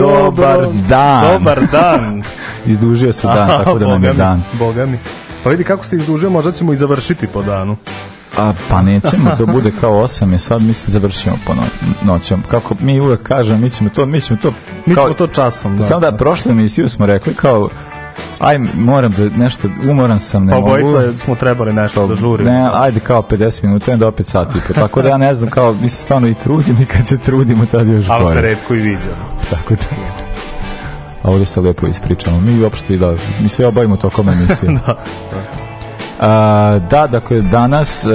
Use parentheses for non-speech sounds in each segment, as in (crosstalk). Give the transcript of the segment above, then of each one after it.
Dobar dan. Dobar dan. (laughs) Izdužio se dan, (laughs) tako da nam je dan. Boga mi. Pa vidi kako se izdužio, možda ćemo i završiti po danu. A, pa nećemo, to bude kao 8 je sad, mi se završimo po no- noćom. Kako mi uvek kažem, mi ćemo to, mi ćemo to... Mi kao, ćemo to časom. Da. Samo da prošlu emisiju smo rekli kao aj moram da nešto umoran sam ne Pa mogu obojica smo trebali nešto da žurimo. ne, ajde kao 50 minuta onda opet sat i po. Tako da ja ne znam, kao, mi se stvarno i trudimo i kad se trudimo, tad je još Ali se gore. redko i viđamo. Tako da. A ovdje se lepo ispričamo. Mi uopšte i da, mi sve obavimo tokom emisije. (laughs) Da. A, da, dakle, danas, e,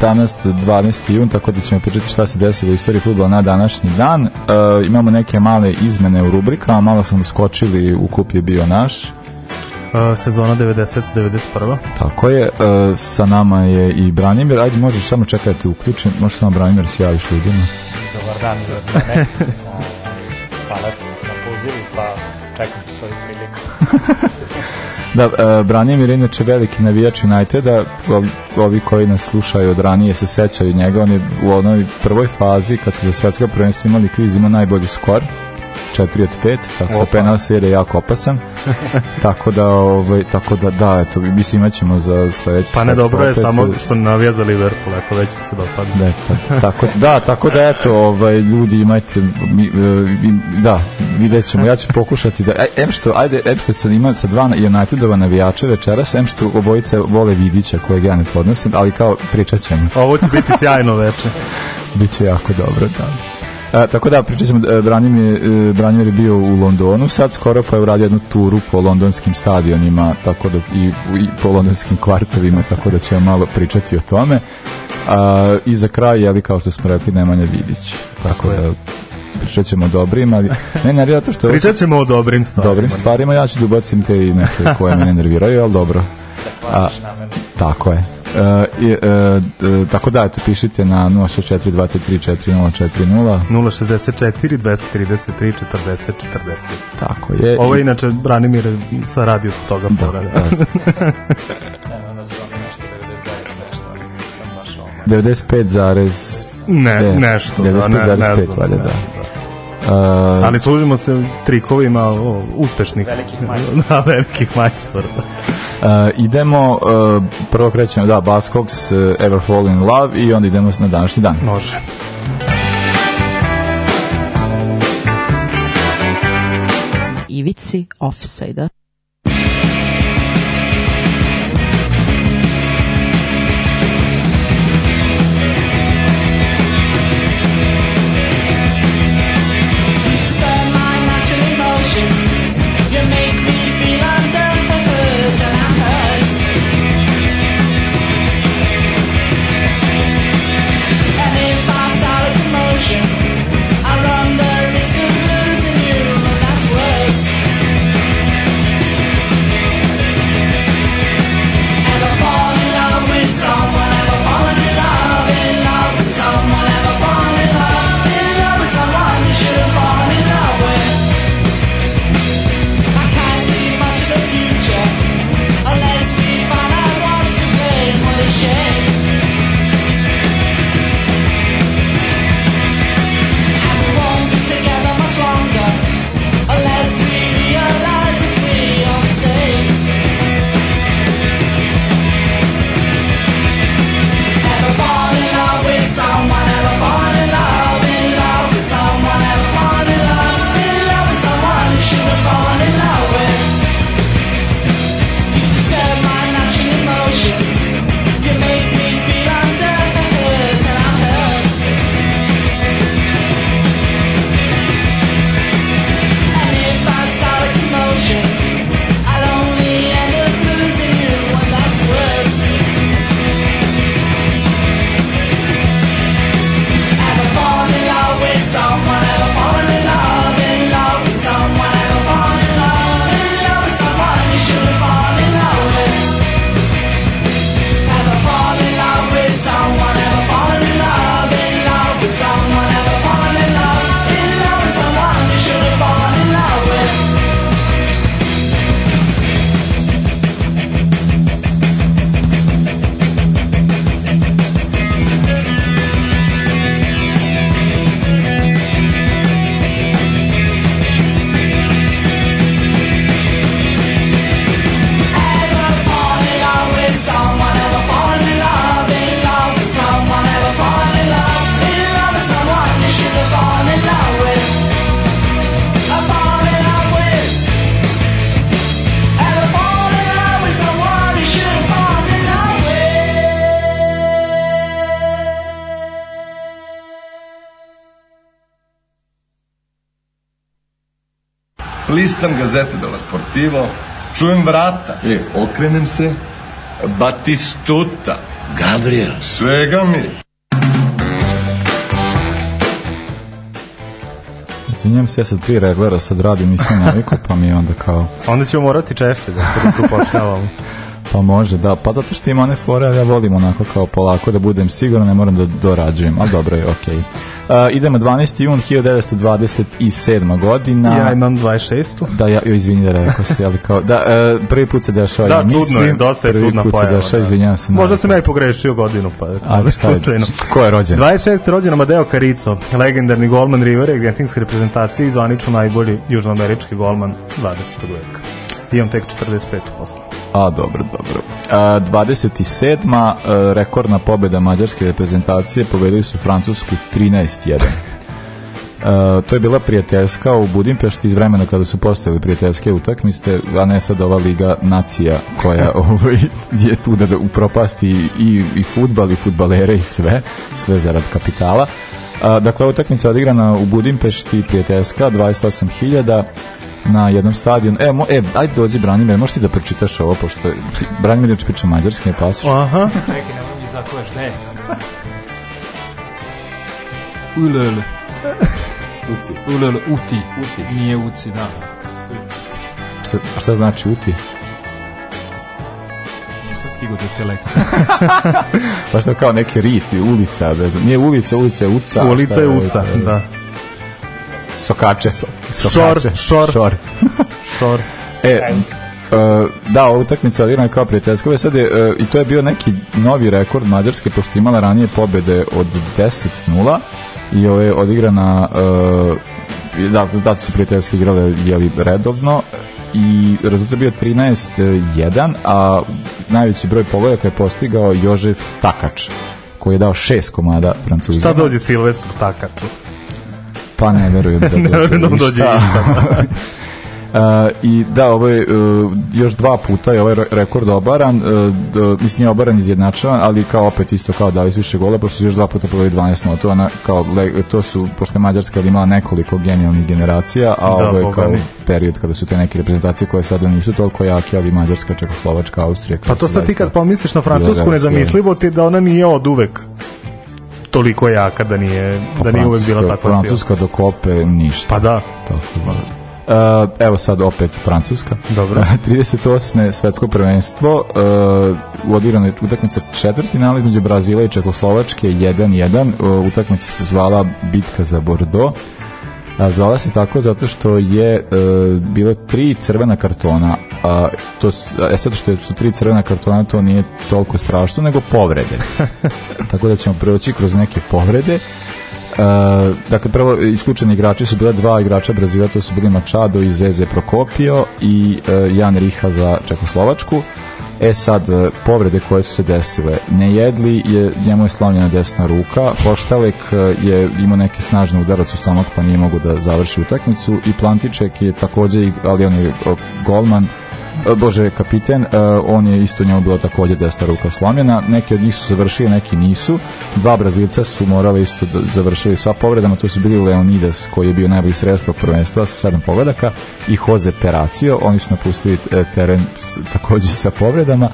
danas 12. jun, tako da ćemo pričati šta se desilo u istoriji futbola na današnji dan. E, imamo neke male izmene u rubrikama, malo smo skočili, u kup je bio naš. Uh, sezona 90-91. Tako je, e, sa nama je i Branimir. Ajde, možeš samo čekati, uključim, može samo Branimir da se javiš ljudima. Dobar dan, (laughs) ne. Hvala na pozivu, pa čekam svoju priliku. Da, e, Branimir je inače veliki navijač Uniteda, ovi, ovi koji nas slušaju od ranije se sećaju njega, on je u onoj prvoj fazi, kad smo za svetsko prvenstvo imali kviz, imao najbolji skor, 4 od 5, tako sa Opa. penal serija jako opasan. (laughs) tako da, ovaj, tako da, da, eto, mislim imaćemo za sledeće Pa ne dobro je samo e, što navija za Liverpool, eto već mi se dopadne. Da, ta- tako, da, tako da eto, ovaj, ljudi imajte, mi, e, vi- da, vidjet ćemo, ja ću pokušati da, e, em što, ajde, em što sam ima sa dva Unitedova navijača večeras, em što obojice vole Vidića kojeg ja ne podnosim, ali kao pričat ćemo, Ovo će biti sjajno veče. (laughs) bit će jako dobro, da. E, tako da, pričat ćemo, e, Branimir, e, Branimir je bio u Londonu, sad skoro pa je uradio jednu turu po londonskim stadionima, tako da, i, i po londonskim kvartovima, tako da ćemo malo pričati o tome. A, I za kraj, jeli, kao što smo rekli, Nemanja Vidić. Tako, je. da, pričat ćemo o dobrim, ali ne, ne, zato što... Pričat ćemo o dobrim stvarima. dobrim stvarima, ja ću da ubacim te i neke koje me ne nerviraju, ali dobro. A, tako je. E, e, e, tako da, eto, pišite na 064234040. 064 233 40 40. Tako je. Ovo je inače Branimir sa radio fotografora. da, Evo, (laughs) nazvam nešto 99, nešto, ali sam baš ovo. 95 zarez Ne, Ne, nešto. da, ne, 95,5 ne znam, valjda, ne, da. da. Uh, Ali služimo se trikovima o, uspešnih. Velikih majstora. (laughs) da, velikih majstora. (laughs) uh, idemo, uh, prvo krećemo, da, Buzzcocks, uh, Ever Fall in Love i onda idemo na današnji dan. Može. Ivici offside-a. Listam gazete della Sportivo, čujem vrata, e, okrenem se, Batistuta, Gabriel. svega mi. Izvinjam se, ja sad prije reglera sad radim, nisam naviku, pa mi je onda kao, Onda ćemo morati češće da tu pošljavamo. (laughs) pa može, da, pa zato što ima one fore, ja volim onako kao polako da budem siguran, ne moram da dorađujem, ali dobro je, okej. Uh, idemo 12. jun 1927. godina. Ja imam 26. Da, ja, joj, izvini da rekao si, ali kao, da, e, prvi put se dešava, Da, ja čudno mislim, je, dosta je prvi čudna put se pojava, dešava, da. izvinjavam se. Možda sam ja i pogrešio godinu, pa eto, A, šta je, slučajno. ko je rođen? 26. rođen Amadeo Carico, legendarni golman Rivera i argentinske reprezentacije i zvanično najbolji južnoamerički golman 20. veka. Imam tek 45 posle. A, dobro, dobro. A, 27. e, rekordna pobjeda mađarske reprezentacije pobedili su Francusku 13-1. Uh, to je bila prijateljska u Budimpešti iz vremena kada su postojali prijateljske utakmice, a ne sad ova Liga nacija koja (laughs) ovaj, je tu da, da upropasti i, i futbal i futbalere i sve, sve zarad kapitala. Uh, dakle, utakmica odigrana u Budimpešti prijateljska, 28.000 na jednom stadionu. E, mo, e, ajde dođi Branimir, možeš ti da pročitaš ovo, pošto je- Branimir je priča mađarski, ne pasoš. Aha, Čekaj, ne mogu mi zakuješ, ne. (laughs) Ulele. Uci. Ulele, uti. Uti. Nije uci, da. Šta, šta znači uti? Nisam stigao do te lekcije. (laughs) Pa što kao neke riti, ulica, bez, nije ulica, ulica je uca. ulica je uca, ovaj, da. Sokače. Šor, Sokače. šor. šor. Šor. (laughs) E, Uh, da, ova utakmica je odigrana kao prijateljska. Sad je, uh, I to je bio neki novi rekord Mađarske, pošto je imala ranije pobede od 10-0 i ovo je odigrana uh, da, da su prijateljske igrale jeli, redovno i rezultat je bio 13-1 a najveći broj pogodaka je postigao Jožef Takač koji je dao šest komada Francuzima. Šta dođe Silvestru Takaču? Pa ne verujem da (laughs) Ne verujem da dođe ništa. išta, Uh, (laughs) I da, ovo je, uh, još dva puta je ovaj re- rekord obaran, uh, mislim nije obaran izjednačavan, ali kao opet isto kao dali su više gola, pošto su još dva puta poveli 12 notova, na, kao, le, to su, pošto je Mađarska imala nekoliko genijalnih generacija, a Da, ovo je kao mi. period kada su te neke reprezentacije koje sada nisu toliko jake, ali Mađarska, Čekoslovačka, Austrija. Pa to sad ti kad pomisliš na Francusku, nezamislivo ti da ona nije od uvek toliko jaka, da nije, da nije uvek bila takva sila. Pa Francuska do kope ništa. Pa da, Tako. Uh, evo sad opet Francuska. Dobro. (laughs) 38. svetsko prvenstvo uh, u odigranoj utakmica četvrtfinala između Brazila i Čekoslovačke 1-1. Uh, utakmica se zvala Bitka za Bordeaux. A, zvala se tako zato što je uh, bilo tri crvena kartona. A, to, e sad što su tri crvena kartona to nije toliko strašno, nego povrede. (laughs) tako da ćemo proći kroz neke povrede. Uh, dakle, prvo isključeni igrači su bila dva igrača Brazila, to su bili Machado i Zeze Prokopio i uh, Jan Riha za Čekoslovačku. E sad, uh, povrede koje su se desile. Nejedli je, njemu je slomljena desna ruka, Poštalek uh, je imao neki snažni udarac u stomak pa nije mogu da završi utakmicu i Plantiček je takođe, ali on je golman, E, Bože, kapiten, e, on je isto njemu bila takođe desna ruka slomljena. Neki od njih su završili, neki nisu. Dva Brazilca su morali isto da završili sa povredama, to su bili Leonidas, koji je bio najbolji sredstvo prvenstva sa sedam povredaka i Jose Peracio, oni su napustili e, teren takođe sa povredama.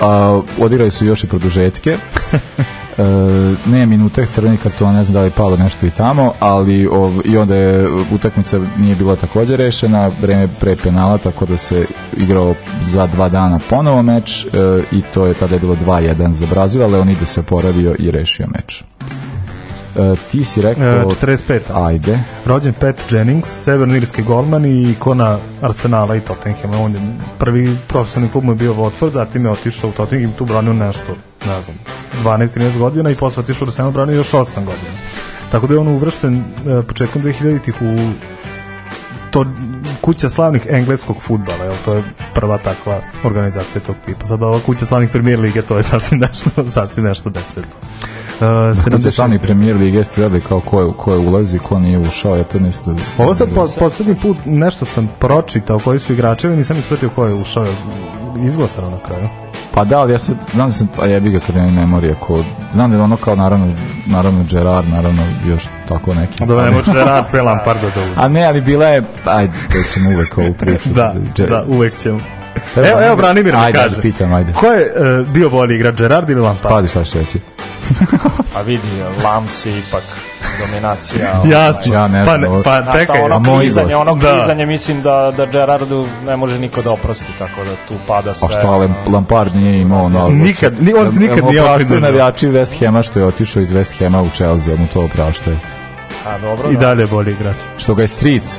A, odigrali su još i produžetke. (laughs) E, ne minutek crveni karton, ne znam da li je palo nešto i tamo, ali ov, i onda je utakmica nije bila takođe rešena, vreme pre penala, tako da se igrao za dva dana ponovo meč e, i to je tada je bilo 2-1 za Brazil, ali on ide se oporavio i rešio meč. E, ti si rekao... e, 45. Ajde. Rođen Pat Jennings, severnoirski golman i ikona Arsenala i Tottenhama. On je prvi profesionalni klub mu je bio Watford, zatim je otišao u Tottenham i tu branio nešto, ne znam, 12-13 godina i posle otišao u Arsenal branio još 8 godina. Tako da je on uvršten e, početkom 2000-ih u to kuća slavnih engleskog futbala, jel, to je prva takva organizacija tog tipa. Sad ova kuća slavnih premier lige, to je (laughs) sasvim nešto, sasvim nešto deseto. Uh, Kuće 76. slavni premijer lige jeste gledali kao ko je, ko je ulazi, ko nije ušao, ja to nešto... Ovo sad po, poslednji put nešto sam pročitao koji su igrači, ali nisam ispratio ko je ušao. Izglasano na kraju. Pa da, ali ja sad, znam da sam, a jebi ga kad je memorija, ko, znam da je ono kao naravno, naravno Gerard, naravno još tako neki. Da ne može da rad pre (laughs) Lamparda da uzme. A ne, ali bila je, ajde, to ćemo uvek ovu priču. Da, Ge- da, uvek ćemo. Evo, Evo, evo Branimir mi ajde, kaže. Ajde, pitam, ajde. Ko je uh, bio bolji igrač, Gerard ili Lampard? Pazi šta ću reći. Pa vidi, Lams je ipak dominacija. (laughs) ovaj, Jasno. Ja ne pa, znam, ne, ovo- pa čekaj, ono a moj klizanje, gost. ono Da. klizanje, mislim da, da Gerardu ne može niko da oprosti, tako da tu pada sve. Pa što, ali. Lampard nije imao ono... Nikad, ni- on se nikad nije okrivio. navijači West Hema što je otišao iz West Hema u Chelsea, mu to opraštaju. A, dobro, i da. dalje je bolji igrač. Što ga je Stric. (laughs)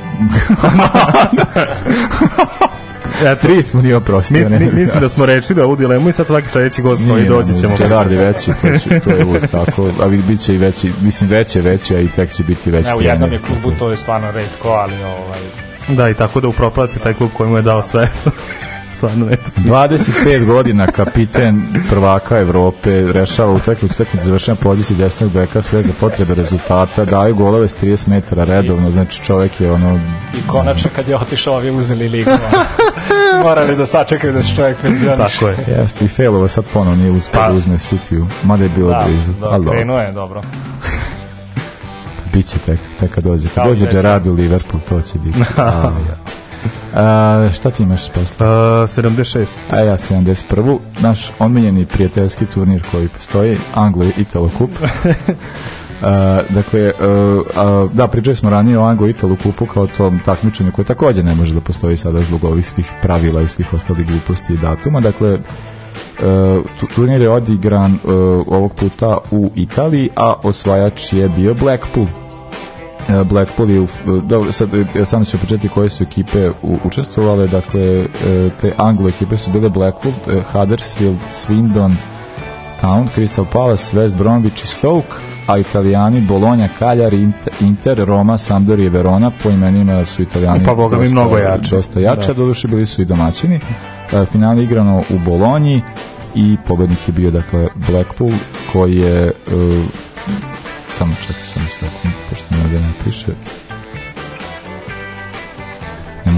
Stric mu nije oprostio. Mislim, mislim da smo rečili ovu dilemu i sad svaki sledeći gost koji dođe ćemo... Gerard je veći, to, će, to je uvijek tako, a bit će i veći, mislim veće veći, a i tek će biti veći Ne, u jednom je klubu to je stvarno redko, ali ovaj, Da, i tako da upropasti taj klub koji mu je dao sve. (laughs) Stvarno ne znam. 25 godina kapiten prvaka Evrope, rešava utakmicu, utakmicu završena pozicije desnog beka, sve za potrebe rezultata, daju golove s 30 metara redovno, znači čovek je ono i konačno kad je otišao ovi uzeli ligu. Morali da sačekaju da se čovjek penzioniš. Tako je. Jeste, i Fejlova sad ponovo nije uspio da uzme City-u, mada je bilo Da, blizu. da, ali dobro, krenuo je, dobro. (laughs) Biće tek, tek kad dođe. Kad dođe i Messi. Gerard u Liverpool, to će biti. (laughs) A, a, šta ti imaš posle? Uh, 76. A ja 71. Naš omiljeni prijateljski turnir koji postoji, Anglo Italo Cup. (laughs) dakle, uh, uh, da, pričali smo ranije o Anglo Italo Cupu kao tom takmičenju koje takođe ne može da postoji sada zbog ovih svih pravila i svih ostalih gluposti i datuma. Dakle, uh, tu- turnir je odigran uh, ovog puta u Italiji, a osvajač je bio Blackpool. E, Blackpool je, u, dobro, sad, e, samo ću početi koje su ekipe u, učestvovale, dakle, e, te Anglo ekipe su bile Blackpool, e, Huddersfield, Swindon, Town, Crystal Palace, West Bromwich i Stoke, a italijani Bologna, Cagliari, Inter, Inter Roma, Sampdoria i Verona, po imenima su italijani Pa, boga mi, mnogo jači. Dosta jače, Da. doduše bili su i domaćini. E, Final je igrano u Bolonji i pobednik je bio, dakle, Blackpool, koji je e, samo čekaj samo sekund, pošto mi ovdje ne piše.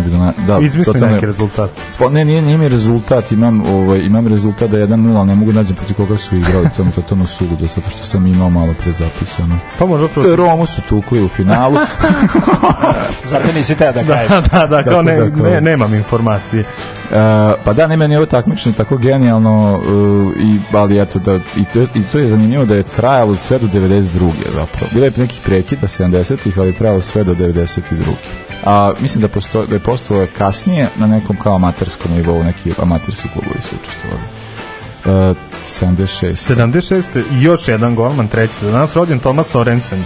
Da... Na, da Izmisli neki rezultat. Pa ne, nije, nije mi rezultat, imam, ovaj, imam rezultat da je 1-0, ali ne mogu nađem protiv koga su igrali, to mi je totalno suludo, zato što sam imao malo pre zapisano. Pa možda protiv... Romu su tukli u finalu, (laughs) Zato nisi teo da kažeš. Da, da, da, kao ne, ne, nemam informacije. Uh, pa da, ne meni je ovo takmičenje tako genijalno, uh, i, ali eto, da, i, to, i to je zanimljivo da je trajalo sve do 92. zapravo. Bilo je nekih prekida 70-ih, ali je trajalo sve do 92. A mislim da, posto, da je postalo kasnije na nekom kao amaterskom nivou, neki amaterski klubovi su učestvovali. Uh, 76. 76. i još jedan golman, treći za danas, rođen Tomas Sorensen,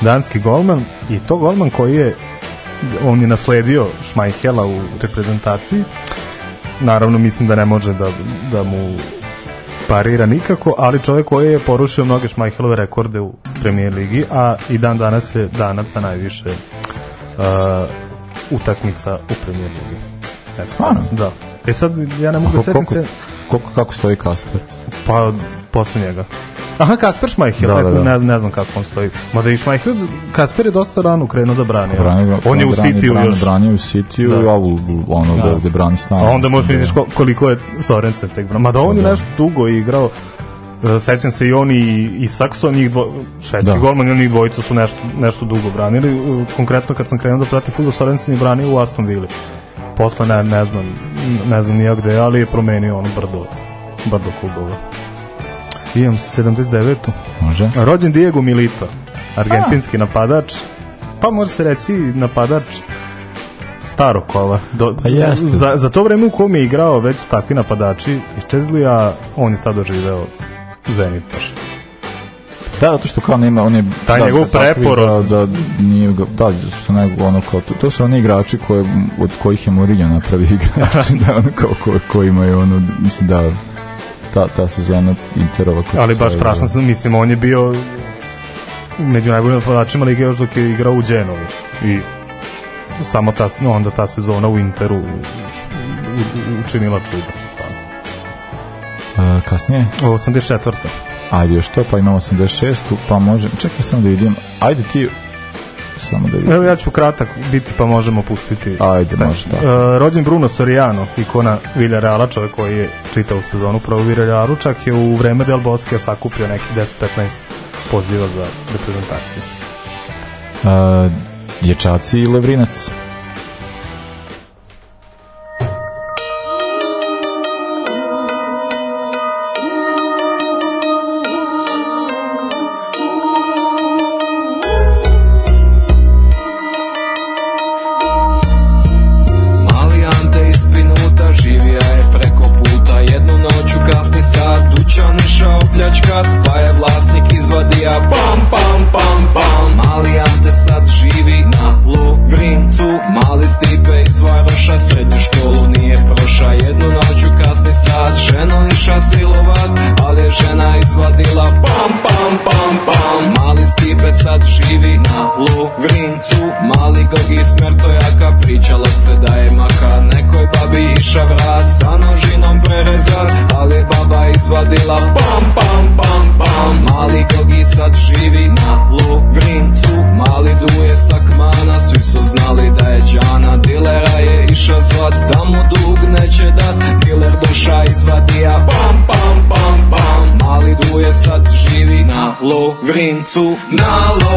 danski golman, i to golman koji je, on je nasledio Šmajhela u reprezentaciji, naravno mislim da ne može da, da mu parira nikako, ali čovjek koji je porušio mnoge Šmajhelove rekorde u premijer ligi, a i dan danas je danac sa najviše uh, utakmica u premijer ligi. E, Stvarno? Da. E sad, ja ne mogu da setim se... koliko, kako stoji Kasper? Pa, posle njega. Aha, Kasper Šmajhel, Da, da, da. Ne, ne znam kako on stoji. Mada i Šmajhel, Kasper je dosta rano krenuo da brani. Brani, on je u brani- brani- još. Branio u Cityu, Da. da. a u, ono da. gde brani stan. A onda možeš misliš ko- koliko je Sorensen tek brano. Mada on je Da. nešto dugo igrao. E, Sećam se i on i, i Sakso, njih dvo, švedski Da. golman i oni dvojica su nešto, nešto dugo branili. E, Konkretno kad sam krenuo da pratim futbol, Sorensen je branio u Aston Villa. Posle ne, ne znam, ne znam nijak gde, ali je promenio ono brdo, brdo klubova. Imam 79. Može. Rođen Diego Milito, argentinski napadač, pa može se reći napadač starog kova. Do, Pa jeste. za, za to vreme u kom je igrao već takvi napadači iščezli, a on je tada doživeo Zenit baš. Da, zato što kao nema, on je... Taj da, njegov da, preporod. Da, da, nije ga, da, što ne, ono kao, to, to su oni igrači koje, od kojih je Mourinho napravi igrači, (laughs) da, ono kao, ko, koji imaju, ono, mislim da, ta, ta sezona Interova. Ali baš strašno sam, mislim, on je bio među najboljim napadačima lige još dok je igrao u Genovi. I samo ta, no, onda ta sezona u Interu u- u- učinila čudo. A, kasnije, 84. ajde još to, pa imamo 86 pa može, čekaj samo da vidim, ajde ti, samo da vidim. Evo ja ću kratak biti pa možemo pustiti. Ajde, može tako. E, rođen Bruno Soriano, ikona Villarreala, čovjek koji je čitao sezonu prvo Villarrealu, čak je u vreme Del Bosque sakupio neki 10-15 poziva za reprezentaciju. Uh, dječaci i Levrinac. Lovrincu Na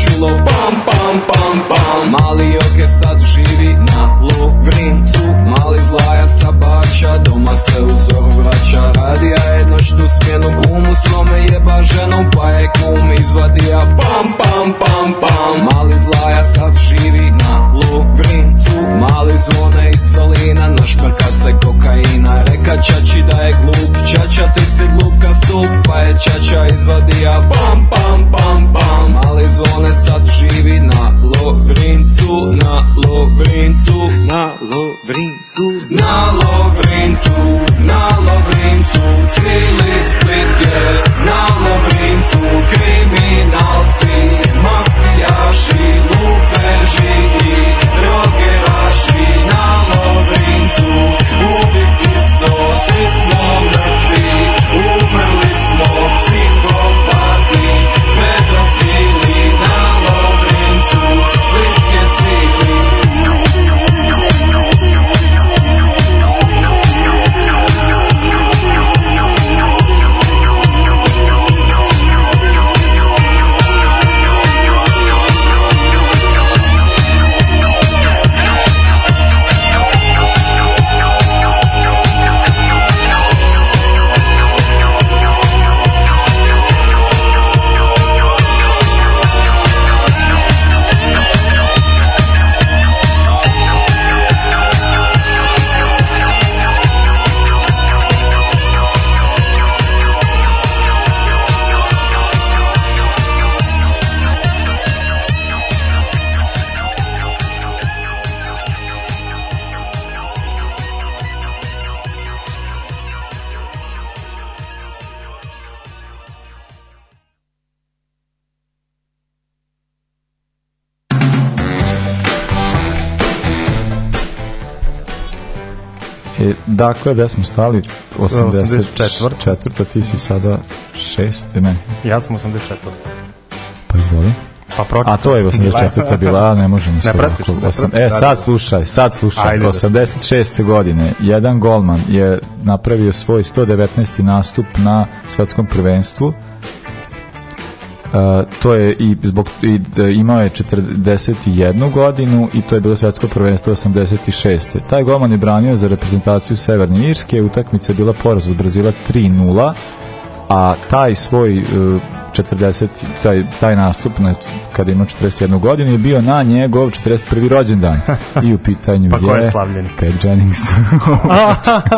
true love E, dakle, gde smo stali? 84. 84.. Četvrta, ti si sada šest, ne, Ja sam 84. pa izvoli. Pa. A to je 84. bila, ne možemo se pratiš, ovako. Osam- E, sad slušaj, sad slušaj. Ajde da. 86. godine, jedan golman je napravio svoj 119. nastup na svetskom prvenstvu. Uh, to je i zbog i, da, imao je 41 godinu i to je bilo svetsko prvenstvo 86. Taj golman je branio za reprezentaciju Severne Irske, utakmica je bila poraz od Brazila 3:0 a taj svoj uh, 40 taj taj nastup na kada je imao 41 godinu je bio na njegov 41. rođendan (laughs) i u pitanju Pa je je? Pat Jennings (laughs)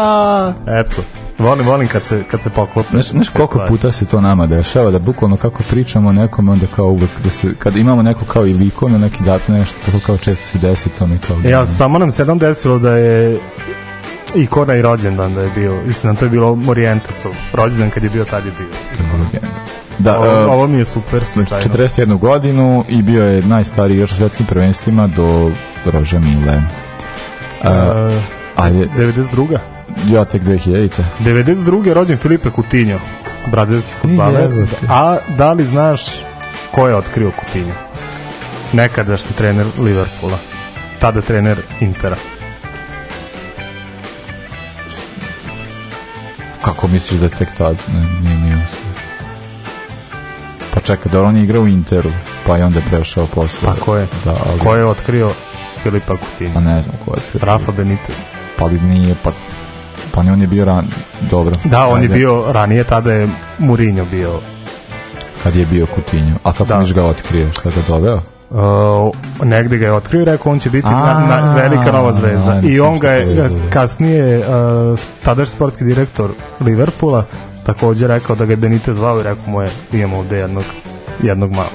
(laughs) Eto. Volim, volim kad se, kad se poklope. Znaš, znaš koliko stvari. puta se to nama dešava, da bukvalno kako pričamo o nekome, onda kao uvek, da se, kad imamo neko kao i likovno neki dat nešto, tako kao često se desi, to mi kao... Ja, samo nam se jednom desilo da je ikona i rođendan da je bio. Istina, to je bilo Morientesov. Rođendan kad je bio, tad je bio. Da, Ovo, e, ovo mi je super slučajno. 41 godinu i bio je najstariji igrač u svetskim prvenstvima do Roža Mile. Uh, E, a je, 92. ja tek 2000-te. 92. rođen Filipe Coutinho, brazilski futbaler. A da li znaš ko je otkrio Coutinho? Nekadašnji trener Liverpoola. Tada trener Intera. Kako misliš da je tek tad? Ne, nije mi jasno. Pa čekaj, da on je igrao u Interu, pa je onda prešao posle. Pa ko je? Da, ali, Ko je otkrio Filipa Coutinho? Pa ne znam ko je. otkrio. Rafa Benitez. Pa li nije, pa... Pa ne, on je bio ran... Dobro. Da, on je Ajde, bio ranije, tada je Mourinho bio Kad je bio Kutinju. A kako Da. miš ga otkrio? Šta ga doveo? Uh, negde ga je otkrio i rekao on će biti A, na, na, velika nova zvezda i on ga je je. kasnije uh, tadašnji sportski direktor Liverpoola takođe rekao da ga je Benitez zvao i rekao mu je imamo ovde jednog, jednog malog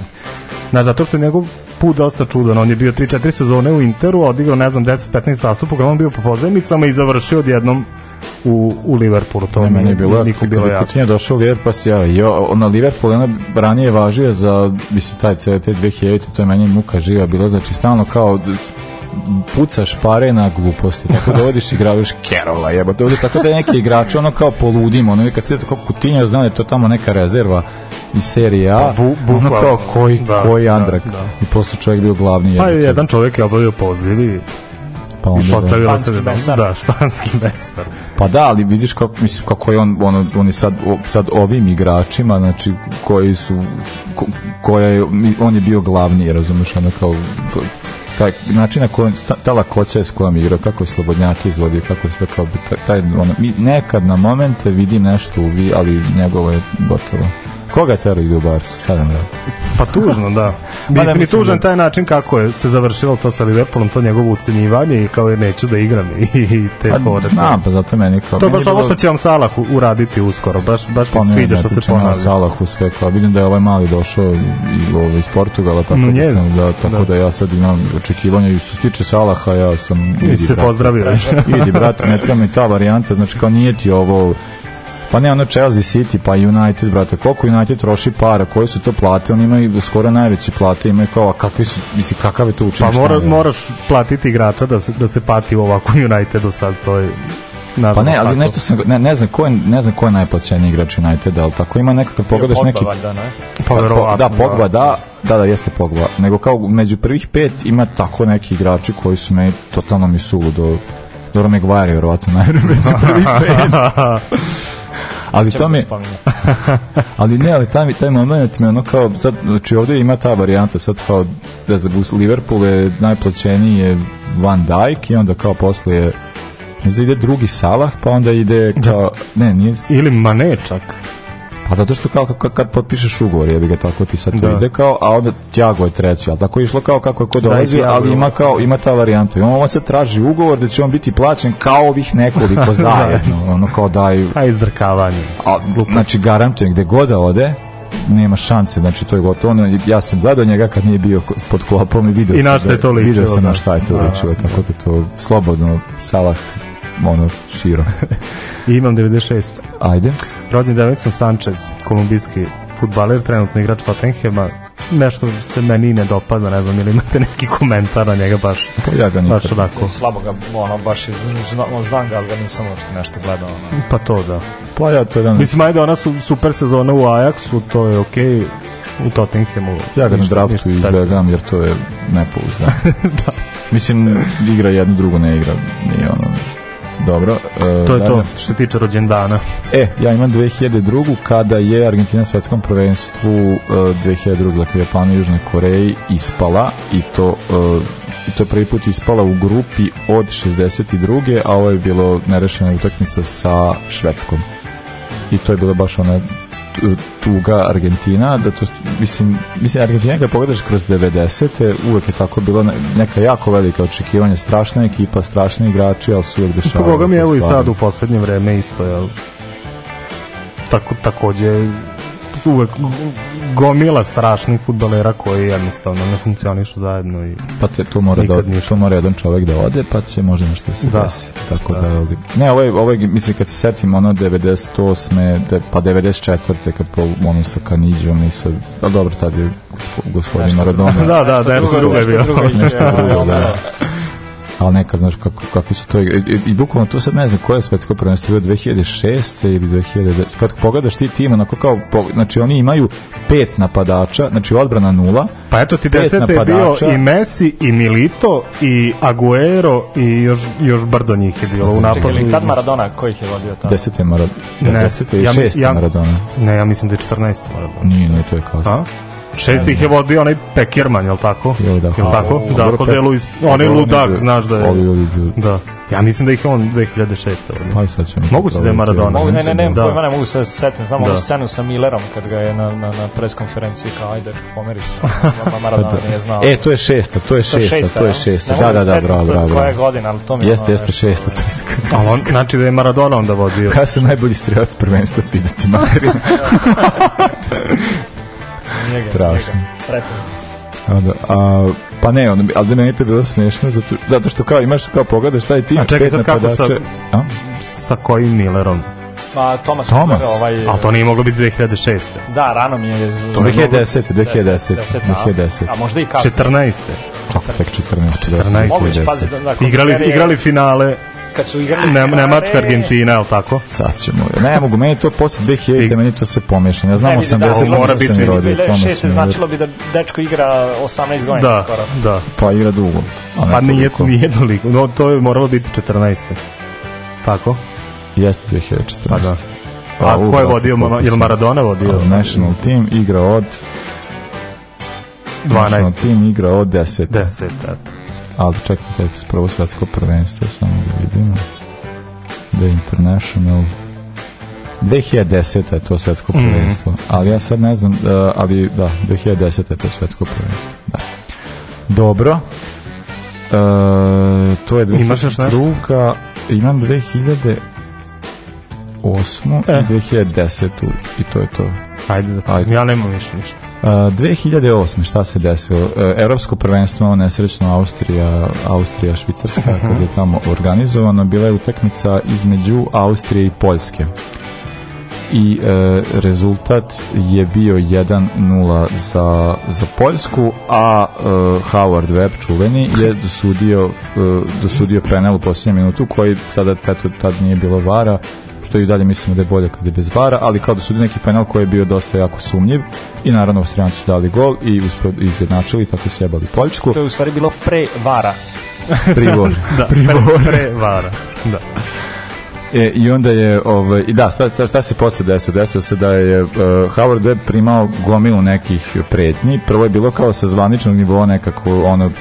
Znaš, zato što je njegov put dosta čudan. On je bio 3-4 sezone u Interu, odigrao, ne znam, 10-15 nastupa, on bio po pozajmicama i završio odjednom u, u Liverpoolu. To Ne, meni je bilo, nikom bilo kad je jasno. Došao u Liverpool, pa se javio. Jo, na Liverpool, ona ranije važio za, mislim, taj CT 2000, to je meni muka živa bila, znači stalno kao pucaš pare na gluposti, tako da vodiš igraviš Kerola, jebote, ovdje tako da je neki igrač, ono kao poludimo, ono kad se tako Coutinho zna da je to tamo neka rezerva iz serije A, Pa, bu- ono kao koji, Da, koji da, Andrak, da. i posle čovjek bio glavni Pa jedan čovjek je obavio poziv i pa onda, da. postavio se Španski da, mesar. da, španski mesar. Pa da, ali vidiš kako, mislim, kako je on, ono, on je sad, sad ovim igračima, znači, koji su, ko, koja je, on je bio glavni, razumeš, ono kao, taj način na kojem, ta, ta lakoća je s kojom je igrao, kako je slobodnjaki izvodio, kako je sve kao, taj, taj, ono, mi nekad na momente vidim nešto u vi, ali njegovo je gotovo. Koga ide u Barsu? Sada ne Pa tužno, da. (laughs) Mislim, i mislim tužan da- taj način kako je se završilo to sa Liverpoolom, to njegovo ucenjivanje i kao je neću da igram i, (laughs) i te Pa, fore. znam, pa zato meni kao... To je baš ovo bilo- što će vam Salah uraditi uskoro, baš, baš Pa mi sviđa što se ponavlja. Salahu sve kao vidim da je ovaj mali došao i ovaj iz Portugala tako Mm, da sam da tako da. da. ja sad imam očekivanja i što se tiče Salaha ja sam I se pozdravio. idi brate (laughs) ne treba mi ta varijanta znači kao nije ti ovo Pa ne, ono Chelsea City, pa United, brate, koliko United troši para, koje su to plate, oni imaju skoro najveće plate, imaju kao, a kakvi su, misli, kakav je to Pa učiniš? mora, moraš platiti igrača da se, da se pati u ovakvom Unitedu sad, to je Pa nažalost ne, ali tako. nešto sam, ne, ne znam ko je, ne znam ko je najplaćeniji igrač Uniteda, ali tako ima nekakav, pogledaš neki, Pogba, valjda, ne? Pa Pa, verovatno, da, Pogba, da, da, da, jeste Pogba. Nego kao među prvih pet ima tako neki igrači koji su meni totalno mi suludo. Dobro, Maguire je verovatno najbolji među prvih pet. (laughs) Ali to mi, (laughs) ali ne, ali taj, taj moment me ono kao, sad, znači ovdje ima ta varijanta, sad kao, da za Liverpool je najplaćeniji je Van Dijk i onda kao posle je mislim da ide drugi Salah, pa onda ide kao, ne, nije, Ili Mane čak. Pa zato što kao kad, kad potpišeš ugovor, jebi ga tako ti sad to Da. ide kao, a onda Thiago je treći, ali tako je išlo kao kako je ko Da, i dolazi, Thiago ali ima kao, ima ta varijanta. I on ovo se traži ugovor da će on biti plaćen kao ovih nekoliko (laughs) zajedno, ono kao daju, A izdrkavanje. a, znači garantujem gde god da ode, nema šanse, znači to je gotovo. Ono, ja sam gledao njega kad nije bio pod klopom i video I sam da- je to ličilo, Video sam da. na šta je to Da. ličilo, tako da to slobodno Salah ono širo. (laughs) Imam 96. Ajde. Rođen Davidson Sanchez, kolumbijski futbaler, trenutno igrač Tottenhama. Nešto se meni ne dopada, ne znam, ili imate neki komentar na njega baš, Pa ja ga nikad. baš onako. Slabo ga, ono, baš iz, zna, on znam ga, ali ga nisam uopšte nešto gledao. Ono. Pa to da. Pa ja to jedan Mislim, ajde, ona su super sezona u Ajaxu, to je okej. U Tottenhamu. Ja ga na draftu ništa izbjegam jer to je nepouzdano. (laughs) da. Mislim, igra jednu, drugu ne igra. Nije ono... Dobro. e, To je dalje. to, što se tiče rođendana. E, ja imam 2002. kada je Argentina na svetskom prvenstvu e, 2002. dakle Japanu i Južnoj Koreji ispala i to e, i to je prvi put ispala u grupi od 62. a ovo je bilo nerešena utakmica sa Švedskom. I to je bila baš ona tuga Argentina, da to, mislim, mislim Argentina kad pogledaš kroz 90. uvek je tako bilo ne- neka jako velika očekivanja, strašna ekipa, strašni igrači, ali su uvek dešavali. Boga mi evo i sad u poslednje vreme isto, jel? tako, takođe uvek gomila strašnih futbalera koji jednostavno ne funkcionišu zajedno i Pa te, tu mora, da, ništa. tu mora jedan čovek da ode, pa će možda nešto da se Da. desi. Tako da, ovi- ne, ovo je, ovo je, mislim, kad se setim ono 98. De, pa 94. kad po, ono sa Kanidžom i sa, a dobro, tad je gospo- gospodin Maradona. da, da, da, nešto drugo je bio. nešto drugo, da. Ali nekad, znaš, kako, kako su to... I, i, i bukvalno to sad ne znam koje je svetsko prvenstvo bio 2006. ili 2009. Kad pogledaš ti tim, onako kao, znači oni imaju pet napadača, znači odbrana nula, Pa eto ti desete je bio i Messi i Milito i Aguero i još, još brdo njih je bilo u napadu. Čekaj, tad Maradona, ko ih je vodio tamo? desete je Maradona, Ne, desete i ja šeste ja- Maradona. Ne, ja mislim da je 14. Maradona. Nije, nije, to je A? Šest ih je vodio onaj Pekirman, jel tako? Jel da, Jel tako? a, Da, Kozelu iz... Onaj ludak, ne, znaš da je... ovi, ovi, ovi. Da. Ja mislim da ih je on 2006. vodio. Pa i sad ćemo... Moguće da je Maradona. Mogu, ne, ne, ne, Da. pojma ne mogu se setim. Znam Da. onu scenu sa Millerom kad ga je na, na, na preskonferenciji kao ajde, pomeri se. Ma Maradona (laughs) nije znao. E, to je šesta, to je šesta, to je šesta. Ne Da, da, se da, bravo, bravo. Koja je godina, ali to mi je Jeste, jeste šesta, to je se (laughs) Ali on, znači da je Maradona onda vodio. Ja sam najbolji strelac prvenstva, pizdati materina. (laughs) Nije ga, Strašno. nije ga. Prepoznao. A, da, a, pa ne, ono, ali da meni to je bilo smiješno, zato, zato što kao imaš, kao pogledaš taj tim, A čekaj pet sad kako sad- a? Sa kojim Millerom? Pa, Thomas. Thomas? Ovaj, Ali to nije moglo biti 2006. Da, rano mi je... z- 2010, 2010, 10, 2010. A, a možda i kasnije. 14. Kako tek 14, 14. Moguće, 2010. pazi, da, da, Igrali, serije- igrali finale Kad su igrali... ne, Nemačka, Argentina, je li tako? Sad ćemo, ne mogu, meni to posle 2000, meni to se pomešano. Ja znam Ne, vidi, 80, da, da, mora biti rodio, tamo 2006. sam značilo bi da dečko igra 18 godina Da, skoro. da. Pa igra dugo. a Pa nije, nije toliko. No, to je moralo biti 14. Tako? Jeste 2014. Pa da. Pa, A u, ko je vodio? Jel sam- Maradona vodio? National team igra od 12. National team igra od 10. 10, eto. Ali čekajte, prvo svetsko prvenstvo, samo da vidimo. The International 2010. je to svetsko Mhm. prvenstvo. Ali ja sad ne znam, uh, ali da, 2010. je to svetsko prvenstvo. Da. Dobro. Uh, to je 2002. Imaš još nešto? Imam 2008. E. i 2010. i to je to. Ajde, da Ajde. ja nemam više ništa. Uh, 2008. šta se desilo? Uh, Evropsko prvenstvo, nesrećno Austrija, Austrija, Švicarska, kad je tamo organizovano, bila je utakmica između Austrije i Poljske. I e, rezultat je bio 1-0 za, za Poljsku, a e, Howard Webb, čuveni, je dosudio, e, dosudio penal u posljednjem minutu, koji tada eto, tad nije bilo vara, što i dalje mislimo da je bolje kad je bez vara, ali kao da su neki penal koji je bio dosta jako sumnjiv i naravno Austrijanci su dali gol i uspio izjednačili, tako sjebali Poljsku. To je u stvari bilo pre vara. (laughs) Pribor. (laughs) Da, pre, pre vara. Da. E, I onda je, ovaj, i da, šta, šta, šta se posle desilo? Desilo se da je uh, Howard Webb primao gomilu nekih pretnji. Prvo je bilo kao sa zvaničnog nivoa nekako ono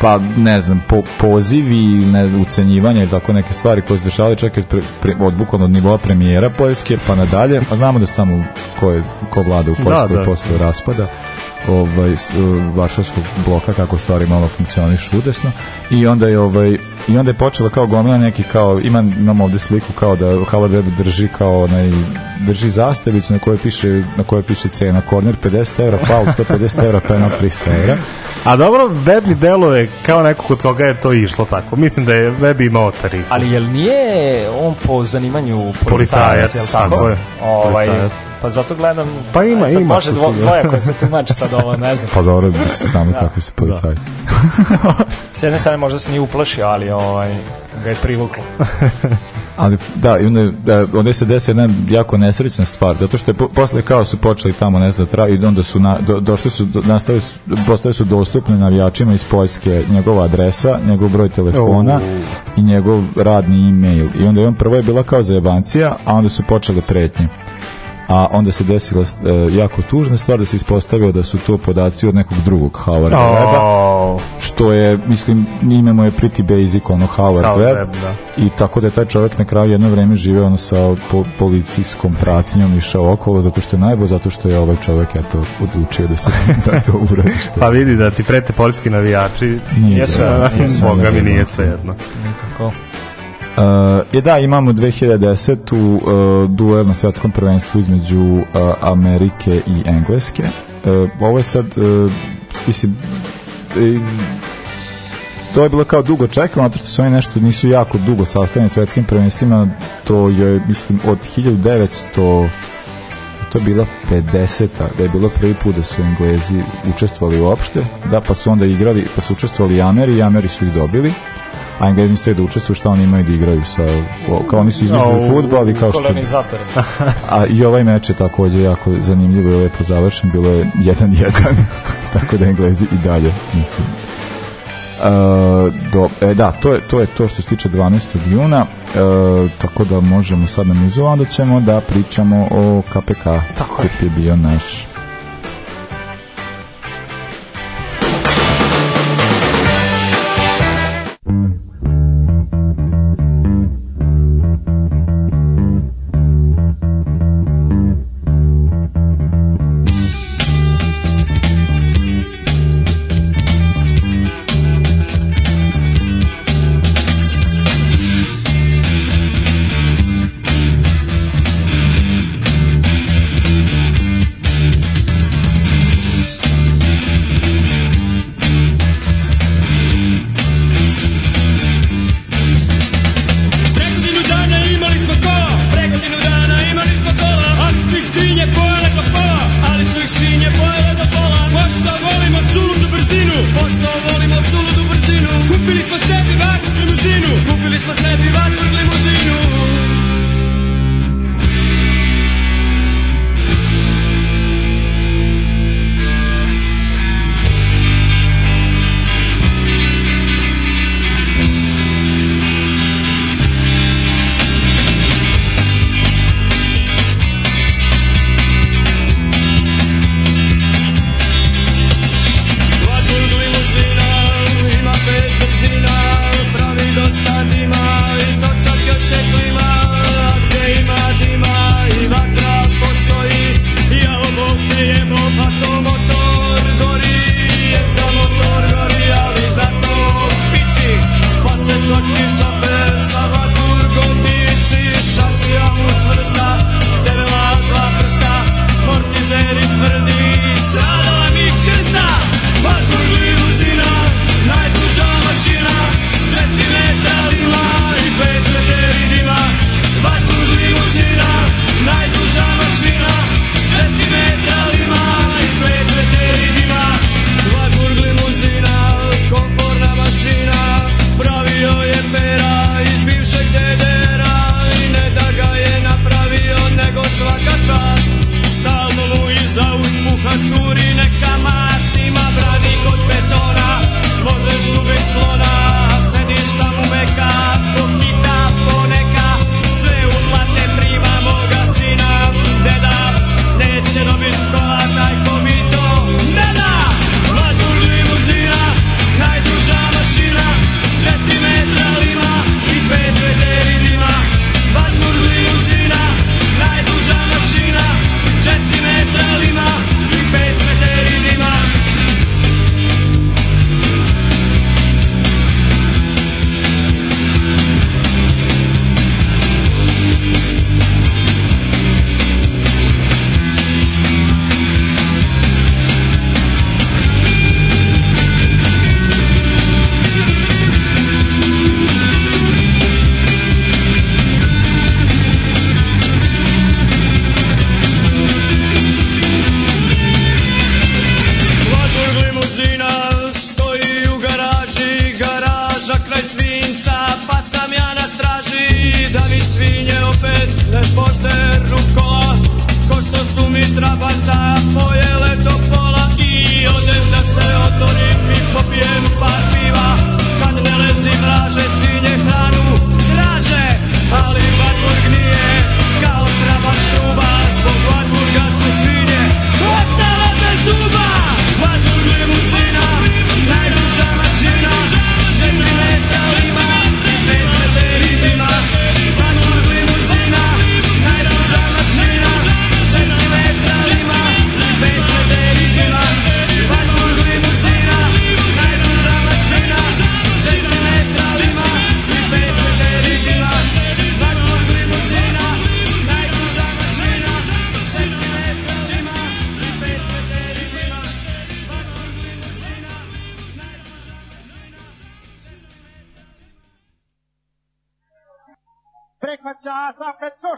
pa ne znam, po, pozivi, ne, ucenjivanja i tako neke stvari koje se dešavaju čak od, pre, pre, od bukvalno od nivoa premijera Poljske pa nadalje, a znamo da su tamo ko, je, ko vlada u Poljskoj Da, da. posle raspada ovaj uh, Varšavskog bloka kako stvari malo funkcionišu udesno i onda je ovaj i onda je počela kao gomila neki kao ima imam ovde sliku kao da Howard Webb drži kao onaj drži zastavicu na kojoj piše na kojoj piše cena korner 50 evra faul 150 evra penal 300 evra A dobro, Web mi deluje kao neko kod koga je to išlo tako. Mislim da je Web imao tarifu. Ali jel nije on po zanimanju policajac, Policajac, jel tako? tako je. Ovaj, Policajac. pa zato gledam... Pa ima, sad ima Može dvo, dvoje koje se (laughs) tumače sad ovo, ne znam. pa dobro bi se znamo kakvi su policajci S jedne strane možda se nije uplašio, ali ovaj, ga je privuklo. (laughs) Ali da, onda, da, onda se desi jedna jako nesrećna stvar, zato što je po, posle kao su počeli tamo, ne znam, tra, i onda su na, do, došli su, do, nastave su, postave su dostupne navijačima iz Poljske njegova adresa, njegov broj telefona i njegov radni e-mail. I onda je on prvo je bila kao zajebancija, a onda su počele pretnje. A onda se desila e, jako tužna stvar da se ispostavilo da su to podaci od nekog drugog Howarda Weba, O, što je, mislim, ime mu je pretty basic, ono Howard, Howard Webb, Webb, da. i tako da je taj čovjek na kraju jedno vreme živeo ono sa po, policijskom pratnjom išao okolo zato što je najbolj, zato što je ovaj čovjek eto odlučio da se (laughs) da to uradi što Pa vidi da ti prete poljski navijači. Nije Jesu, sve, (laughs) nije sve, Boga mi nije nije sve. sve jedno. Nikako. je da, imamo 2010. Uh, duel na svetskom prvenstvu između uh, Amerike i Engleske. Uh, ovo je sad, uh, mislim, uh, to je bilo kao dugo čekano, zato što su oni nešto nisu jako dugo sastavljeni svetskim prvenstvima, to je, mislim, od 1900 to je bila 50. da je bilo prvi put da su Englezi učestvovali uopšte, da pa su onda igrali, pa su učestvovali Ameri i Ameri su ih dobili a Englezi mislili da učestvuju šta oni imaju da igraju sa, kao oni su izmislili futbol i kao što a i ovaj meč je takođe jako zanimljivo i lepo završen bilo je 1-1 (laughs) tako da Englezi i dalje mislim Uh, do, e, da, to je, to je to što se tiče 12. juna uh, tako da možemo sad na muzu onda ćemo da pričamo o KPK tako je. je bio naš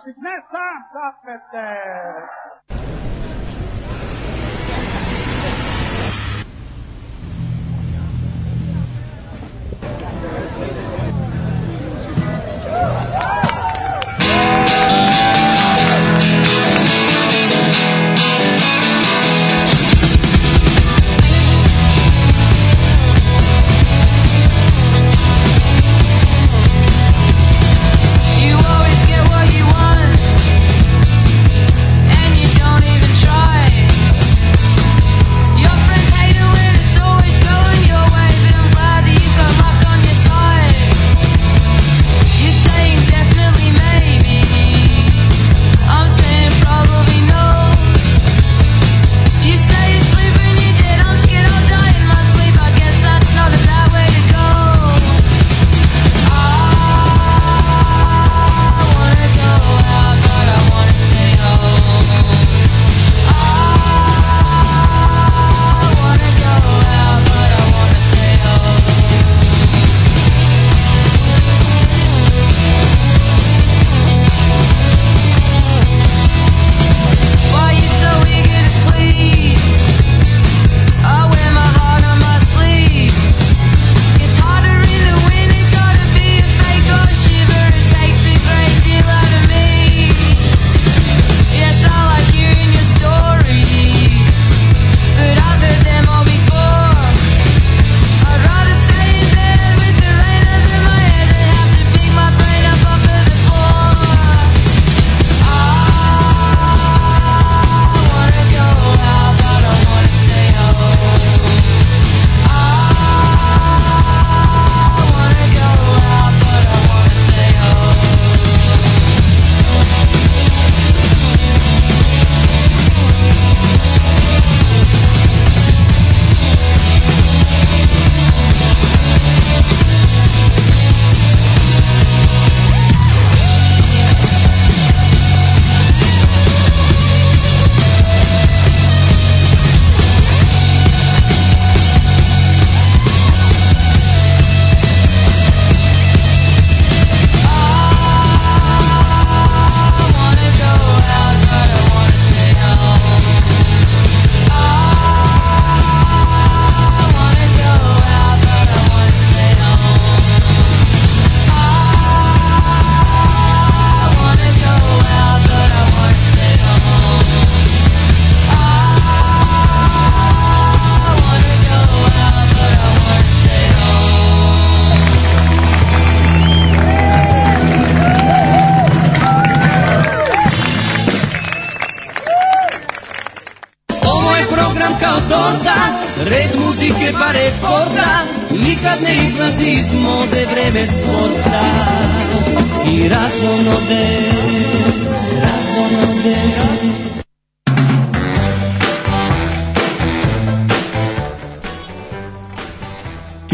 Safet Košić, ne sam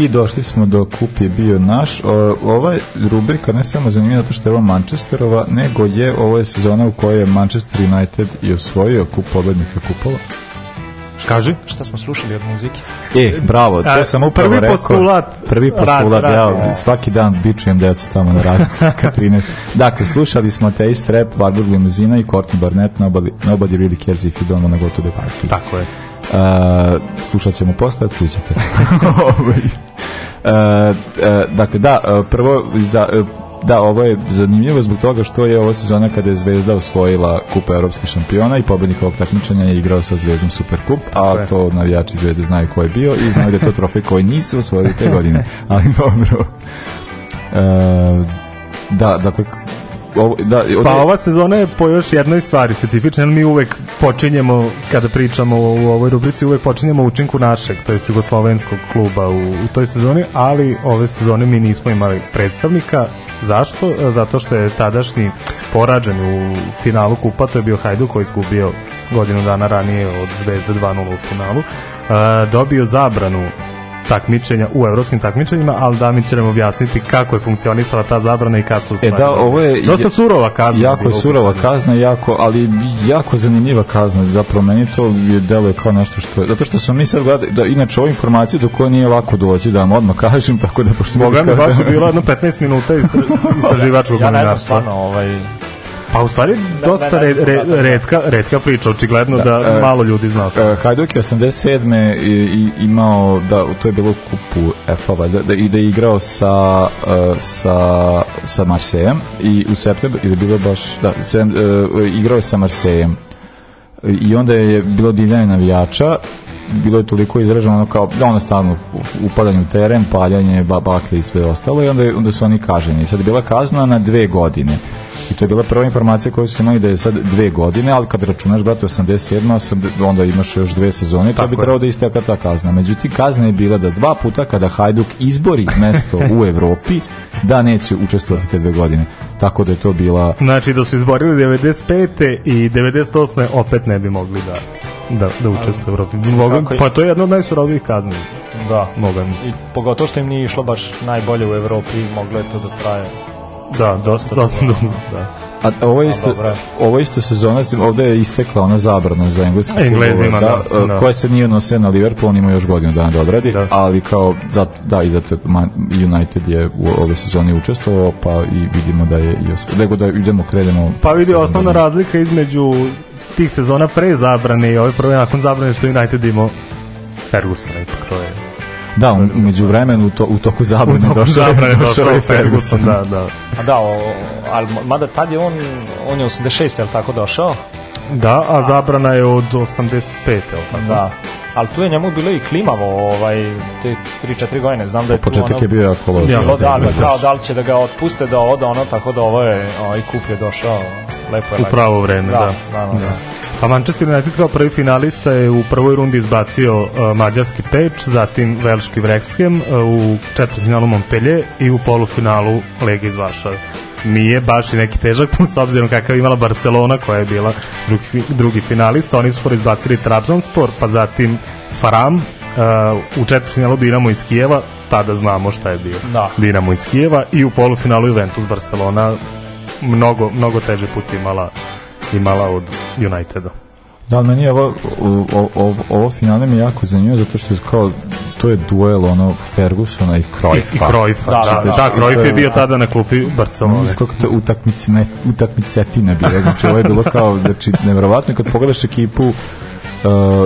I došli smo do kup je bio naš. O, ova rubrika ne samo zanimljiva zato što je ovo Manchesterova, nego je ovo je sezona u kojoj je Manchester United i osvojio kup pobednika kupova. Kaži. Šta smo slušali od muzike? E, bravo, to sam upravo prvi rekao. postulat Prvi postulat, rad- ja rad- svaki dan bičujem decu tamo na radnici ka 13. Dakle, slušali smo Taste Rap, Warburg Limuzina i Courtney Barnett, Nobody, Nobody Really Cares If You Don't Wanna Go To The Party. Tako je. Uh, slušat ćemo posle, čućete. (laughs) Uh, uh, dakle, da, uh, prvo, izda, da, ovo je zanimljivo zbog toga što je ova sezona kada je Zvezda osvojila kupa evropskih šampiona i pobednik ovog takmičenja je igrao sa Zvezdom Superkup, a to navijači Zvezde znaju ko je bio i znaju da je to trofej koji nisu osvojili te godine. (laughs) Ali dobro. Uh, da, dakle, ovo, da, ovdje- Pa ova sezona je po još jednoj stvari specifična, mi uvek počinjemo, kada pričamo u, ovoj rubrici, uvek počinjemo u učinku našeg, to jest jugoslovenskog kluba u, u toj sezoni, ali ove sezone mi nismo imali predstavnika. Zašto? E, Zato što je tadašnji porađen u finalu kupa, to je bio Hajduk koji je izgubio godinu dana ranije od Zvezde 2-0 u finalu, e, dobio zabranu takmičenja u evropskim takmičenjima, ali da mi će nam objasniti kako je funkcionisala ta zabrana i kad su E da, ovo je Dosta surova kazna. Jako je surova kazna, jako, ali jako zanimljiva kazna. Zapravo meni to je deluje kao nešto što je, zato što smo mi sad gledali, da inače ova informacija do koje nije lako doći, da vam odmah (laughs) kažem, tako da pošto Boga mi baš je bilo jedno 15 minuta istra- (laughs) istraživačkog Ja ne znam stvarno, ovaj, Pa u stvari dosta ne re, znam re, podatak. redka, redka priča, očigledno da, e, malo ljudi zna. E, Hajduk je 87. i, i imao, da, to je bilo u kupu EFA, valjda, da, i da je igrao sa, e, sa, sa Marsejem i u septembru, ili bilo baš, da, sedam, e, igrao je sa Marsejem i onda je bilo divljanje navijača bilo je toliko izraženo ono kao da ono stalno upadanje u teren, paljanje, ba, bakle i sve ostalo i onda, onda su oni kaženi. Sad je bila kazna na dve godine. I to je bila prva informacija koju su imali da je sad dve godine, ali kad računaš, brate, 87. 80, onda imaš još dve sezone, to bi trebalo da isteka ta kazna. Međutim, kazna je bila da dva puta kada Hajduk izbori mesto u Evropi, da neće učestvovati te dve godine. Tako da je to bila Znači da su izborili 95. i 98. opet ne bi mogli da da, da učestvuju u Evropi. Je- pa to je jedna od najsurovijih kazni. da. Mogu. I pogotovo što im nije išlo baš najbolje u Evropi, moglo je to da traje. Da, dosta, dosta dugo. (laughs) Da. A ovo je isto, ovo je isto sezona, ovde je istekla ona zabrana za engleski Englezima, klubove, da, da. koja se nije nosila na Liverpool, on ima još godinu dana da odradi, Da. ali kao, za, da, i zato United je u ove sezoni učestvovao, pa i vidimo da je i osvo- nego da idemo, krenemo. Pa vidi, osnovna razlika između tih sezona pre zabrane i ove prve nakon zabrane što United imao Fergusona, ipak to je Da, u- među vremenu, to, u toku zabrane, u toku došao je- zabrane (laughs) došao je Ferguson, da, da. A da, o, ali mada tad je on, on je 86, je li tako došao? Da, a zabrana je od 85. je li tako? Da. Ali tu je njemu bilo i klimavo, ovaj, te 3-4 godine, znam da je tu Početak ono, je bio jako loš. Ja, bilo da, da, kao da li će da ga otpuste da ode ono, tako da ovo je, ovaj kup je došao, lepo je. U pravo vreme, da. Da, da, da, da. Pa Manchester United kao prvi finalista je u prvoj rundi izbacio uh, mađarski Peč, zatim velški Wrexham, uh, u četvrtfinalu Montpellier i u polufinalu Lega iz Varšave. Nije baš i neki težak put s obzirom kakav imala Barcelona koja je bila drugi, drugi finalista. Oni su prvo izbacili Trabzonspor, pa zatim Faram, uh, u četvrtfinalu Dinamo iz Kijeva, tada znamo šta je bio Da. Dinamo iz Kijeva i u polufinalu Juventus Barcelona mnogo, mnogo teže put imala imala od Uniteda. Da, ali meni je ovo, ovo, ovo finale mi je jako zanimljivo zato što je kao, to je duel ono Fergusona i I, Cruyffa. i Cruyffa, da, da, da, da, Cruyff je bio tada na klupi Barcelone. Ono koliko to utakmice, ne, utakmicetina bila, znači ovo je bilo kao, znači, nevjerovatno I kad pogledaš ekipu, uh,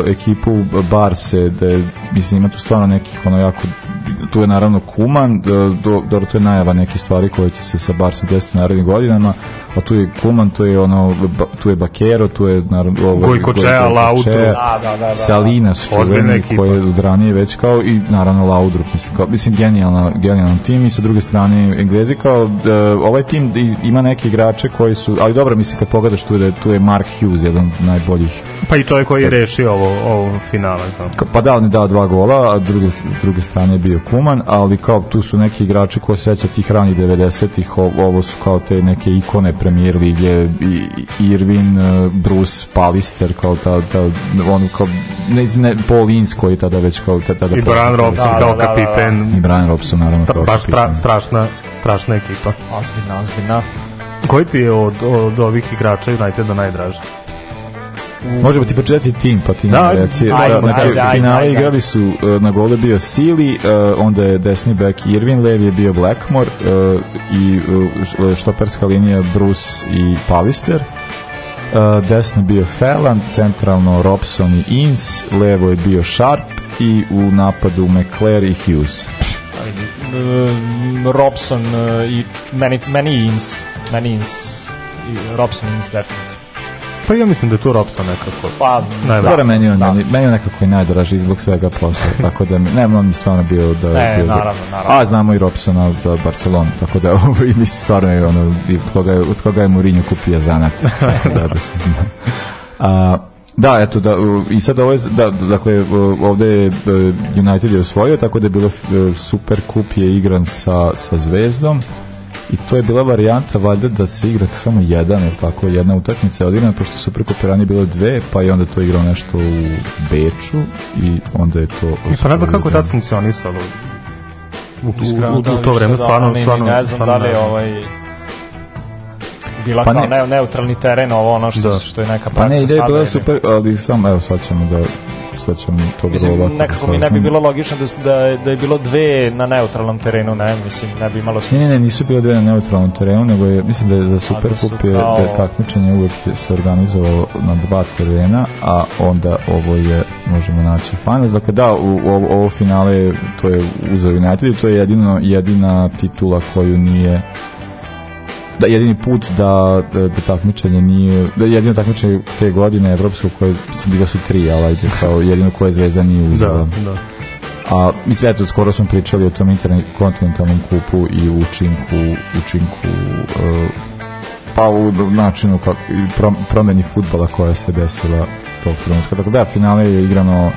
ekipu Barse, da je, mislim, ima tu stvarno nekih, ono, jako, tu je naravno Kuman, do, do, to je najava neke stvari koje će se sa Barsom desiti u narednim godinama, a tu je Kuman, tu je ono, tu je Bakero, tu je naravno, ovo, Gojkočea, Laudrup. Da, da, da, da. Salinas Ozbiljna čuveni koji je od ranije već kao i naravno Laudrup mislim kao mislim genijalna genijalan tim i sa druge strane Englezi kao da, ovaj tim ima neke igrače koji su ali dobro mislim kad pogledaš tu je tu je Mark Hughes jedan od najboljih Pa i čovjek koji je rešio ovo, ovo finale. Da. Ka- pa da on je dao dva gola a druge, s druge strane je bio Kuman ali kao tu su neki igrači koji se seća tih ranih 90-ih o- ovo su kao te neke ikone premier lige Irvin, uh, Bruce Pallister kao ta, ta on kao ne, znam, ne Paul Ince koji je tada već kao tada I Brian Robson Da, kao da, da, da. kapiten. i Brian Robson naravno Stra, kao baš stra, strašna, strašna ekipa. Ozbiljna, ozbiljna. Koji ti je od, od ovih igrača Uniteda najdraži? Možemo ti početi tim, pa ti Da, reci. Da, znači, ajde, finale igrali su, uh, na gole bio Sili, uh, onda je desni bek Irvin, levi je bio Blackmore uh, i uh, štoperska linija Bruce i Pallister. Uh, desno je bio Felland, centralno Robson i Ins, levo je bio Sharp i u napadu McClare i Hughes. Robson uh, i meni, meni Ins, meni Ins, i Robson Ins definitivno. Pa ja mislim da je tu Robson nekako. Pa, Najbolji. Dobro, meni, on, meni, meni je nekako i najdraži zbog svega posla, (laughs) tako da mi, ne, on mi stvarno bio da Ne, bio, naravno, naravno. A znamo i Robsona za Barcelonu, tako da (laughs) ovo i mislim stvarno je ono i od koga je, od koga je Mourinho kupio zanat. (laughs) da, da se zna. A, da, eto, da, i sad ovo je, da, dakle, ovde je e, United je osvojio, tako da je bilo e, super kup je igran sa, sa Zvezdom i to je bila varijanta valjda da se igra samo jedan, ili tako, jedna utakmica je odigrana, pošto su preko Pirani bilo dve, pa je onda to igrao nešto u Beču i onda je to... I pa ne znam kako je tad funkcionisalo. U, u, u, u, da, to vreme ništa, stvarno, stvarno, ne znam da li ovaj bila Pa kao ne- ne, neutralni teren ovo ono što, Da. što je neka Pa ne, praksa ideja je bila super, ali samo, evo, sad ćemo da sad ćemo to Mislim, vrlo lako nekako da mi ne bi bilo logično da, da, da je bilo dve na neutralnom terenu, ne, mislim, ne bi imalo smisla. ne, ne, nisu bile dve na neutralnom terenu, nego je, mislim da je za Superkup je, da je takmičenje uvek se organizovalo na dva terena, a onda ovo je, možemo naći finals. Dakle, da, u, u ovo, ovo finale to je uzeo United i to je jedino, jedina titula koju nije da jedini put da, da, da takmičenje nije da jedino takmičenje te godine evropsko koje mislim bila su tri ali ajde kao jedino koje zvezda nije uzela Da, da. a mislim eto skoro smo pričali o tom interkontinentalnom kupu i učinku učinku uh, pa u načinu kako, promeni futbala koja se desila tog trenutka tako da finale je igrano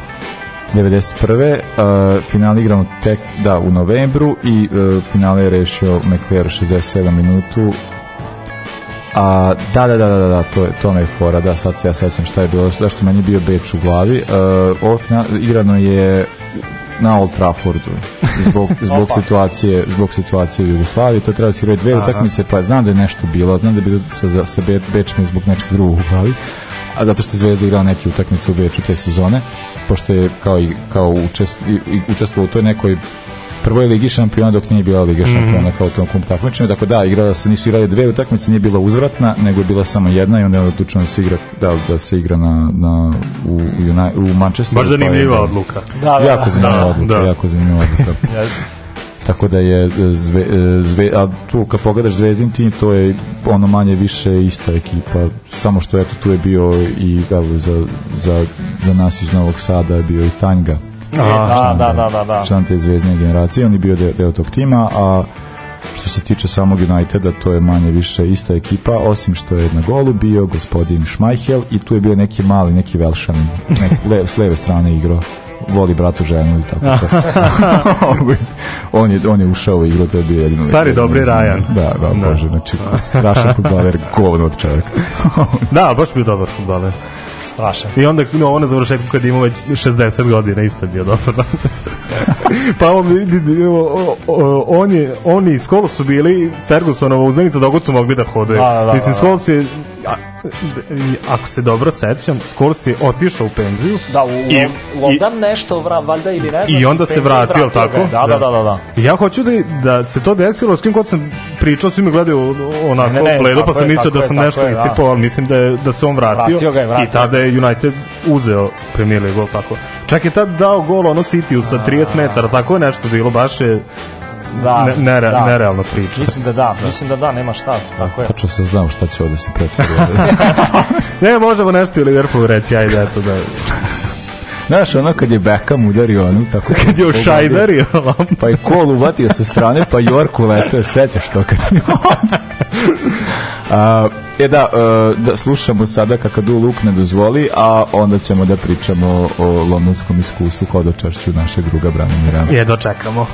91. Uh, finale igrano tek da u novembru i uh, finale je rešio McLear 67 minutu. A da da da da da to je to me je fora da sad se ja sećam šta je bilo zašto meni bio Beč u glavi. Uh, ovo final, igrano je na Old Traffordu zbog, (laughs) zbog situacije zbog situacije u Jugoslaviji. To treba da se igraju dve utakmice pa znam da je nešto bilo znam da je bilo sa, sa Be- Bečom zbog nečeg drugog u glavi a zato što Zvezda igrala neke utakmice u Beču te sezone pošto je kao i kao učest, i, i učestvovao u toj nekoj prvoj ligi šampiona dok nije bila liga šampiona kao u tom kup takmičenju. Dakle, da, igrala se, nisu igrali dve utakmice, nije bila uzvratna, nego je bila samo jedna i onda je odlučeno da se igra, da, da se igra na, na, u, u, u Manchesteru. Baš pa je- zanimljiva da. odluka. Da, da, Jako da. zanimljiva Da, odluka, da. jako zanimljiva odluka. (laughs) Tako da je e, zve, e, zve, a tu kad pogledaš Zvezdin tim, to je ono manje više ista ekipa, samo što eto tu je bio i evo, za, za, za nas iz Novog Sada je bio i Tanjga. Da, da, da, da, da. Član te zvezdne generacije, on je bio deo, deo tog tima, a što se tiče samog Uniteda, to je manje više ista ekipa, osim što je na golu bio gospodin Šmajhel i tu je bio neki mali, neki velšanin, nek, le, s leve strane igrao voli bratu ženu i tako to. (laughs) on, je, on je ušao u igru, to je bio jedino... Stari dobri Rajan. Da, da, Da. bože, znači, strašan futbaler, govno od čovjeka. (laughs) Da, baš bio dobar futbaler. Strašan. I onda no, ono završeku kad ima već 60 godina isto je bio dobar. (laughs) pa on, on je, oni iz Skola su bili Fergusonova uzdanica dok su mogli da hodaju. Da, da, da, Mislim, da. Scholes je, ako se dobro sećam, Scholes je otišao u penziju Da, u, I- London nešto, vra, valjda ili ne znam. i onda se vratio, je. tako? Da, da, da, da. da. I ja hoću da, da se to desilo, s kim god sam pričao, svi me gledaju onako Ne, ne, bledo, pa sam je, mislio da sam nešto je, da. istripao, ali mislim da, je, da se on vratio. Vratio ga je, vratio I tada je United uzeo Premier League, jel tako. Čak je tad dao gol ono City-u sa 30 metara, tako je nešto bilo, baš je Da, ne, nere, da. nerealna priča. Mislim da da, mislim da da, nema šta, tako je. Tačno sam znao šta će ovde se pretvori. (laughs) Ne, možemo nešto i Liverpool reći, ajde, eto da... Znaš, ono kad je Beckham udario onu, tako Kad je ušajderio, pa je kol uvatio sa strane, pa Jorku letao, sećaš to kad je A, e da, e, da, slušamo sada kakadu Luk ne dozvoli, a onda ćemo da pričamo o londonskom iskustvu kod očašću našeg druga Branimira. jedno čekamo.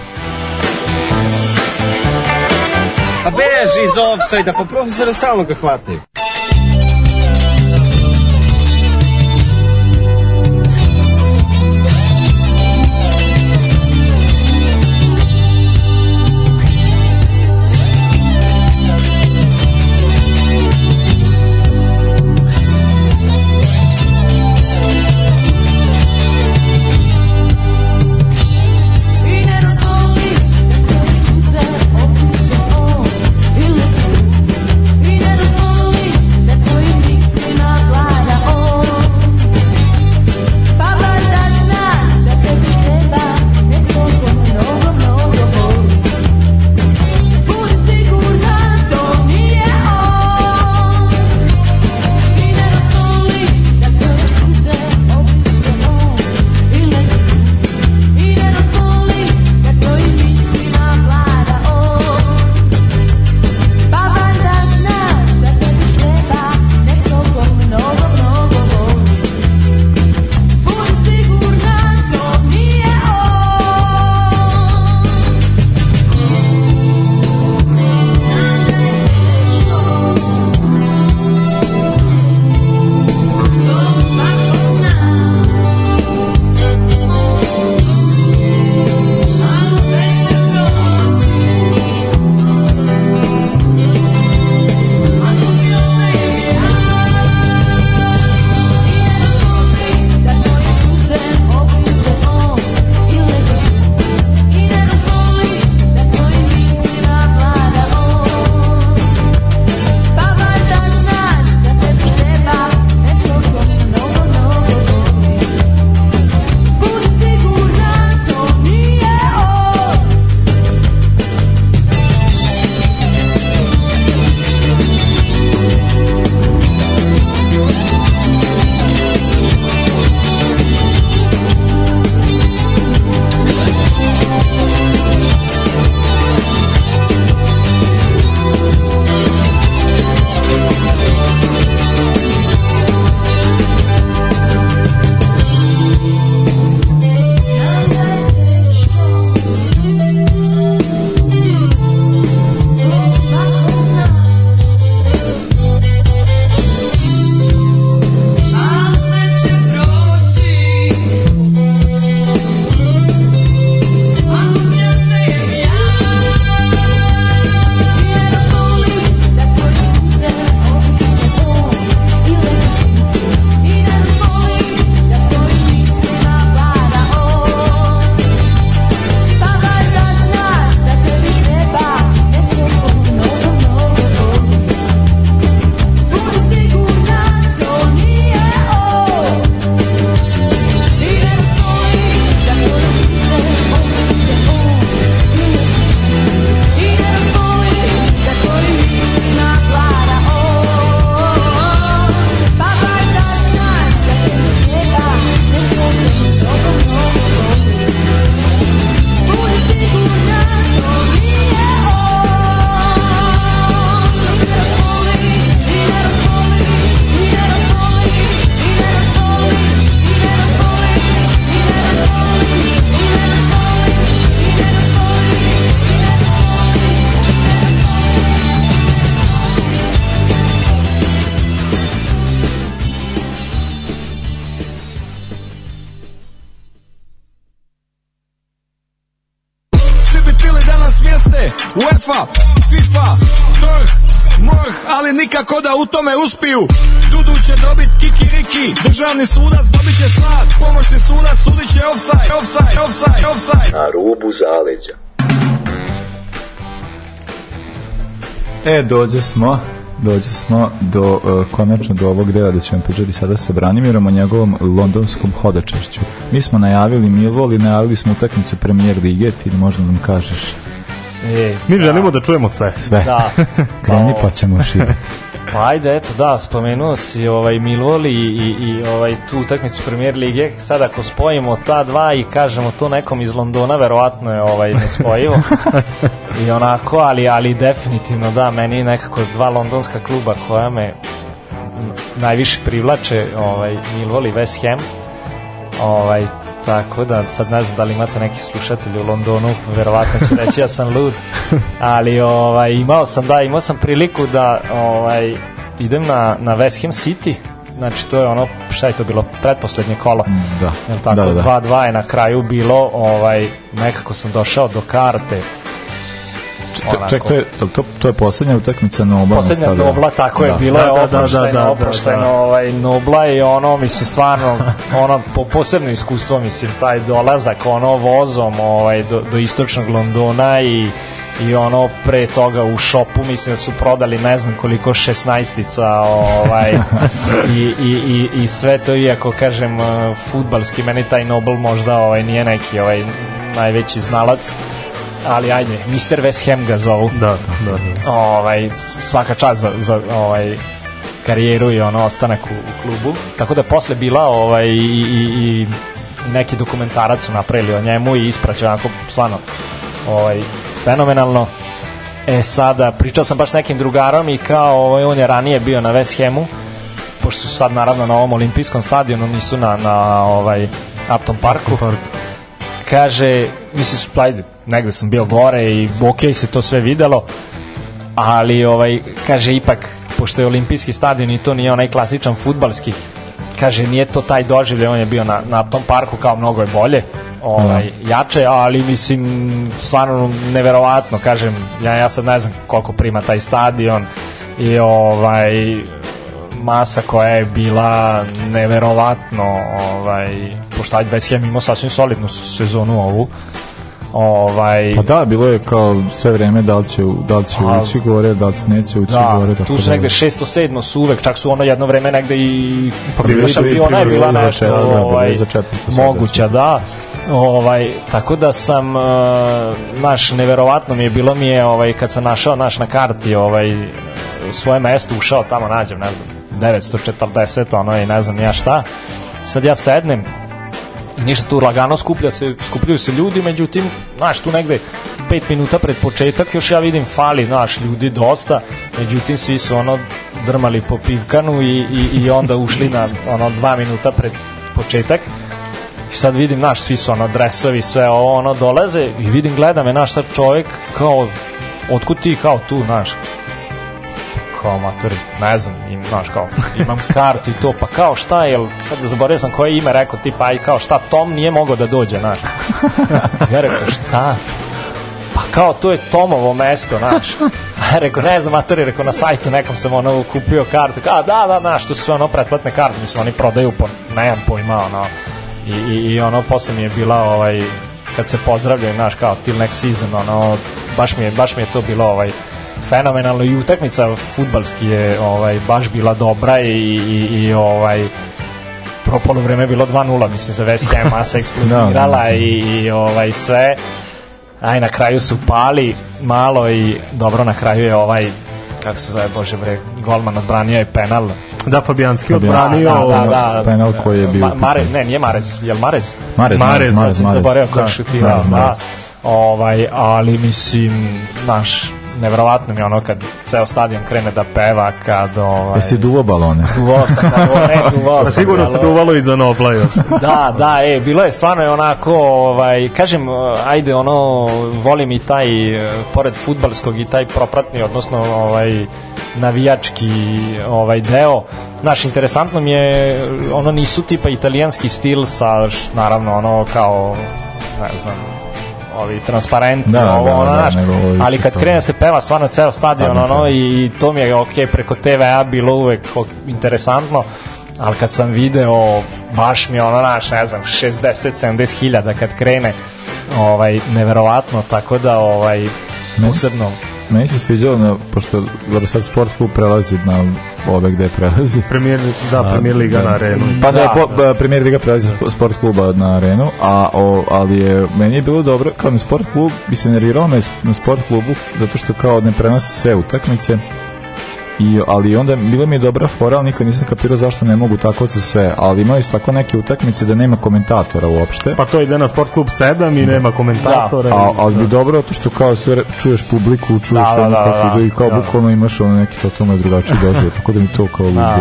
Pa beži iz offside-a, pa profesora stalno ga hvataju. Državni sudac dobit će sat, pomoćni sudac sudit će offside, offside, offside, offside. Na rubu zaleđa. E, dođe smo, dođe smo do, uh, konačno do ovog dela da ćemo pričati sada sa Branimirom o njegovom londonskom hodačešću. Mi smo najavili Millwall i najavili smo utakmicu premijer lige, ti možda nam kažeš E, Mi želimo da čujemo sve. sve. Da. (laughs) Kreni pa ćemo širati. (laughs) Pa ajde, eto, da, spomenuo si ovaj Millwall i, i, i ovaj, tu utakmicu premier lige. Sad ako spojimo ta dva i kažemo to nekom iz Londona, verovatno je ovaj, nespojivo. (laughs) I onako, ali, ali definitivno da, meni nekako dva londonska kluba koja me najviše privlače, ovaj, Millwall i West Ham. Ovaj, tako da sad ne znam da li imate neki slušatelji u Londonu, verovatno će reći ja sam lud, ali ovaj, imao sam da, imao sam priliku da ovaj, idem na, na West Ham City, znači to je ono, šta je to bilo, pretposlednje kolo, Da, Jel tako, da, da, da. 2-2 je na kraju bilo, ovaj, nekako sam došao do karte, Ček, ček, to je, to, to, to je poslednja utakmica na obalnom poslednja. Nobla, tako je, Da. bilo je Da, da, da, oproštajno, da, da, oproštajno, da. ovaj, Nobla i ono, mislim, stvarno, (laughs) ono, po, posebno iskustvo, mislim, taj dolazak, ono, vozom, ovaj, do, do istočnog Londona i i ono pre toga u šopu mislim da su prodali ne znam koliko šesnaestica ovaj, (laughs) i, i, i, i sve to iako kažem uh, futbalski meni taj Nobel možda ovaj, nije neki ovaj, najveći znalac ali ajde, Mr. West Ham ga zovu Da, da, da. da. ovaj, svaka čast za, za ovaj, karijeru i ono ostanak u, u klubu. Tako da je posle bila ovaj, i, i, i neki dokumentarac su napravili o njemu i ispraćao onako stvarno ovaj, fenomenalno. E sada, pričao sam baš s nekim drugarom i kao ovaj, on je ranije bio na West Hamu, pošto su sad naravno na ovom olimpijskom stadionu, nisu na, na ovaj, Upton Parku. Kaže, mislim, su, ajde, negde sam bio gore i ok se to sve videlo, ali ovaj kaže ipak pošto je olimpijski stadion i to nije onaj klasičan fudbalski kaže nije to taj doživljaj on je bio na, na tom parku kao mnogo je bolje ovaj, jače, ali mislim stvarno neverovatno kažem, ja, ja sad ne znam koliko prima taj stadion i ovaj masa koja je bila neverovatno ovaj, pošto ajde West Ham imao sasvim solidnu sezonu ovu ovaj, Pa da, bilo je kao sve vreme da li će, da li će A- ući gore, da li neće ući Da, gore. tako tu su da- negde 600, 700 su uvek, čak su ono jedno vreme negde i Pa bili- šampiona je bila nešto čet- da, ovaj, za četvrto sad, moguća, da. Ovaj, tako da sam, uh, naš, neverovatno mi je bilo mi je, ovaj, kad sam našao naš na karti ovaj, svoje mesto, ušao tamo, nađem, ne znam, 940, ono i ne znam ja šta. Sad ja sednem, i ništa tu lagano skuplja se, skupljaju se ljudi, međutim, znaš, tu negde 5 minuta pred početak, još ja vidim fali, znaš, ljudi dosta, međutim, svi su ono drmali po pivkanu i, i, i onda ušli na ono 2 minuta pred početak. I sad vidim, znaš, svi su ono dresovi, sve ovo, ono, dolaze i vidim, gleda me, znaš, sad čovjek kao, otkud ti kao tu, znaš, kao matori, ne znam, im, znaš, kao, imam kartu i to, pa kao šta, jel, sad da zaboravio sam koje ime rekao, tipa, aj kao šta, Tom nije mogao da dođe, znaš. (laughs) Ja rekao, šta? Pa kao, to je Tomovo mesto, znaš. A rekao, ne znam, matori, rekao, na sajtu nekom sam ono kupio kartu, kao, da, da, znaš, to su ono pretplatne karte, mislim, oni prodaju po, nemam pojma, ono, i, i, i ono, posle mi je bila, ovaj, kad se pozdravljaju, znaš, kao, till next season, ono, baš mi je, baš mi je to bilo, ovaj, fenomenalno i utakmica futbalski je ovaj baš bila dobra i, i, i ovaj prvo polovreme je bilo 2:0 mislim za West Ham masa (laughs) eksplodirala Da, da. i, i ovaj sve aj na kraju su pali malo i dobro na kraju je ovaj kako se zove bože bre golman odbranio je penal Da, Fabijanski Fabijanski, odbranio... da, da. penal koji je bio Ma, Mare, ne, nije Marez, jel Marez? Marez, Marez, sad Marez, sam Marez. zaboravio ko je Da, šutirao, Marez, da. Marez. Ovaj, ali mislim, naš, nevjerovatno mi ono kad ceo stadion krene da peva, kad ovaj, Jesi duvo balone? (laughs) duvao sam, da, ne, duvao Pa sam, sigurno ali- se duvalo i za Nobla još. (laughs) da, da, e, bilo je stvarno je onako, ovaj, kažem, ajde, ono, volim i taj, pored futbalskog i taj propratni, odnosno, ovaj, navijački ovaj deo. Naš interesantno mi je ono nisu tipa italijanski stil sa š- naravno ono kao ne znam ovi transparenti, Da, ovo, da, ono, da, nego ovi ali kad krene se peva stvarno ceo stadion, ono, da. i, i to mi je ok preko TV-a bilo uvek ok- interesantno, ali kad sam video, baš mi je ono, naš, ne znam, 60-70 hiljada kad krene, ovaj, neverovatno, tako da, ovaj, posebno, Meni se sviđalo, na, pošto sad sport klub prelazi na ove gde prelazi. Premier, da, Premier Liga na arenu. Pa da, Da. po, ba, Premier Liga prelazi sp- sport kluba na arenu, a, o, ali je, meni je bilo dobro, kao na sport klub, bi se nerviralo na, na sport klubu, zato što kao ne prenose sve utakmice, I, ali onda bilo mi je dobra fora, ali nikad nisam kapirao zašto ne mogu tako za sve, ali imaju tako neke utakmice da nema komentatora uopšte. Pa to ide na Sport klub 7 i nema komentatora. A, i- ali bi dobro to što kao sve čuješ publiku, čuješ Da, da, ono da, kako da, ide i kao da. bukvalno imaš ono neki totalno drugačiji doživljaj, tako da mi to kao Da,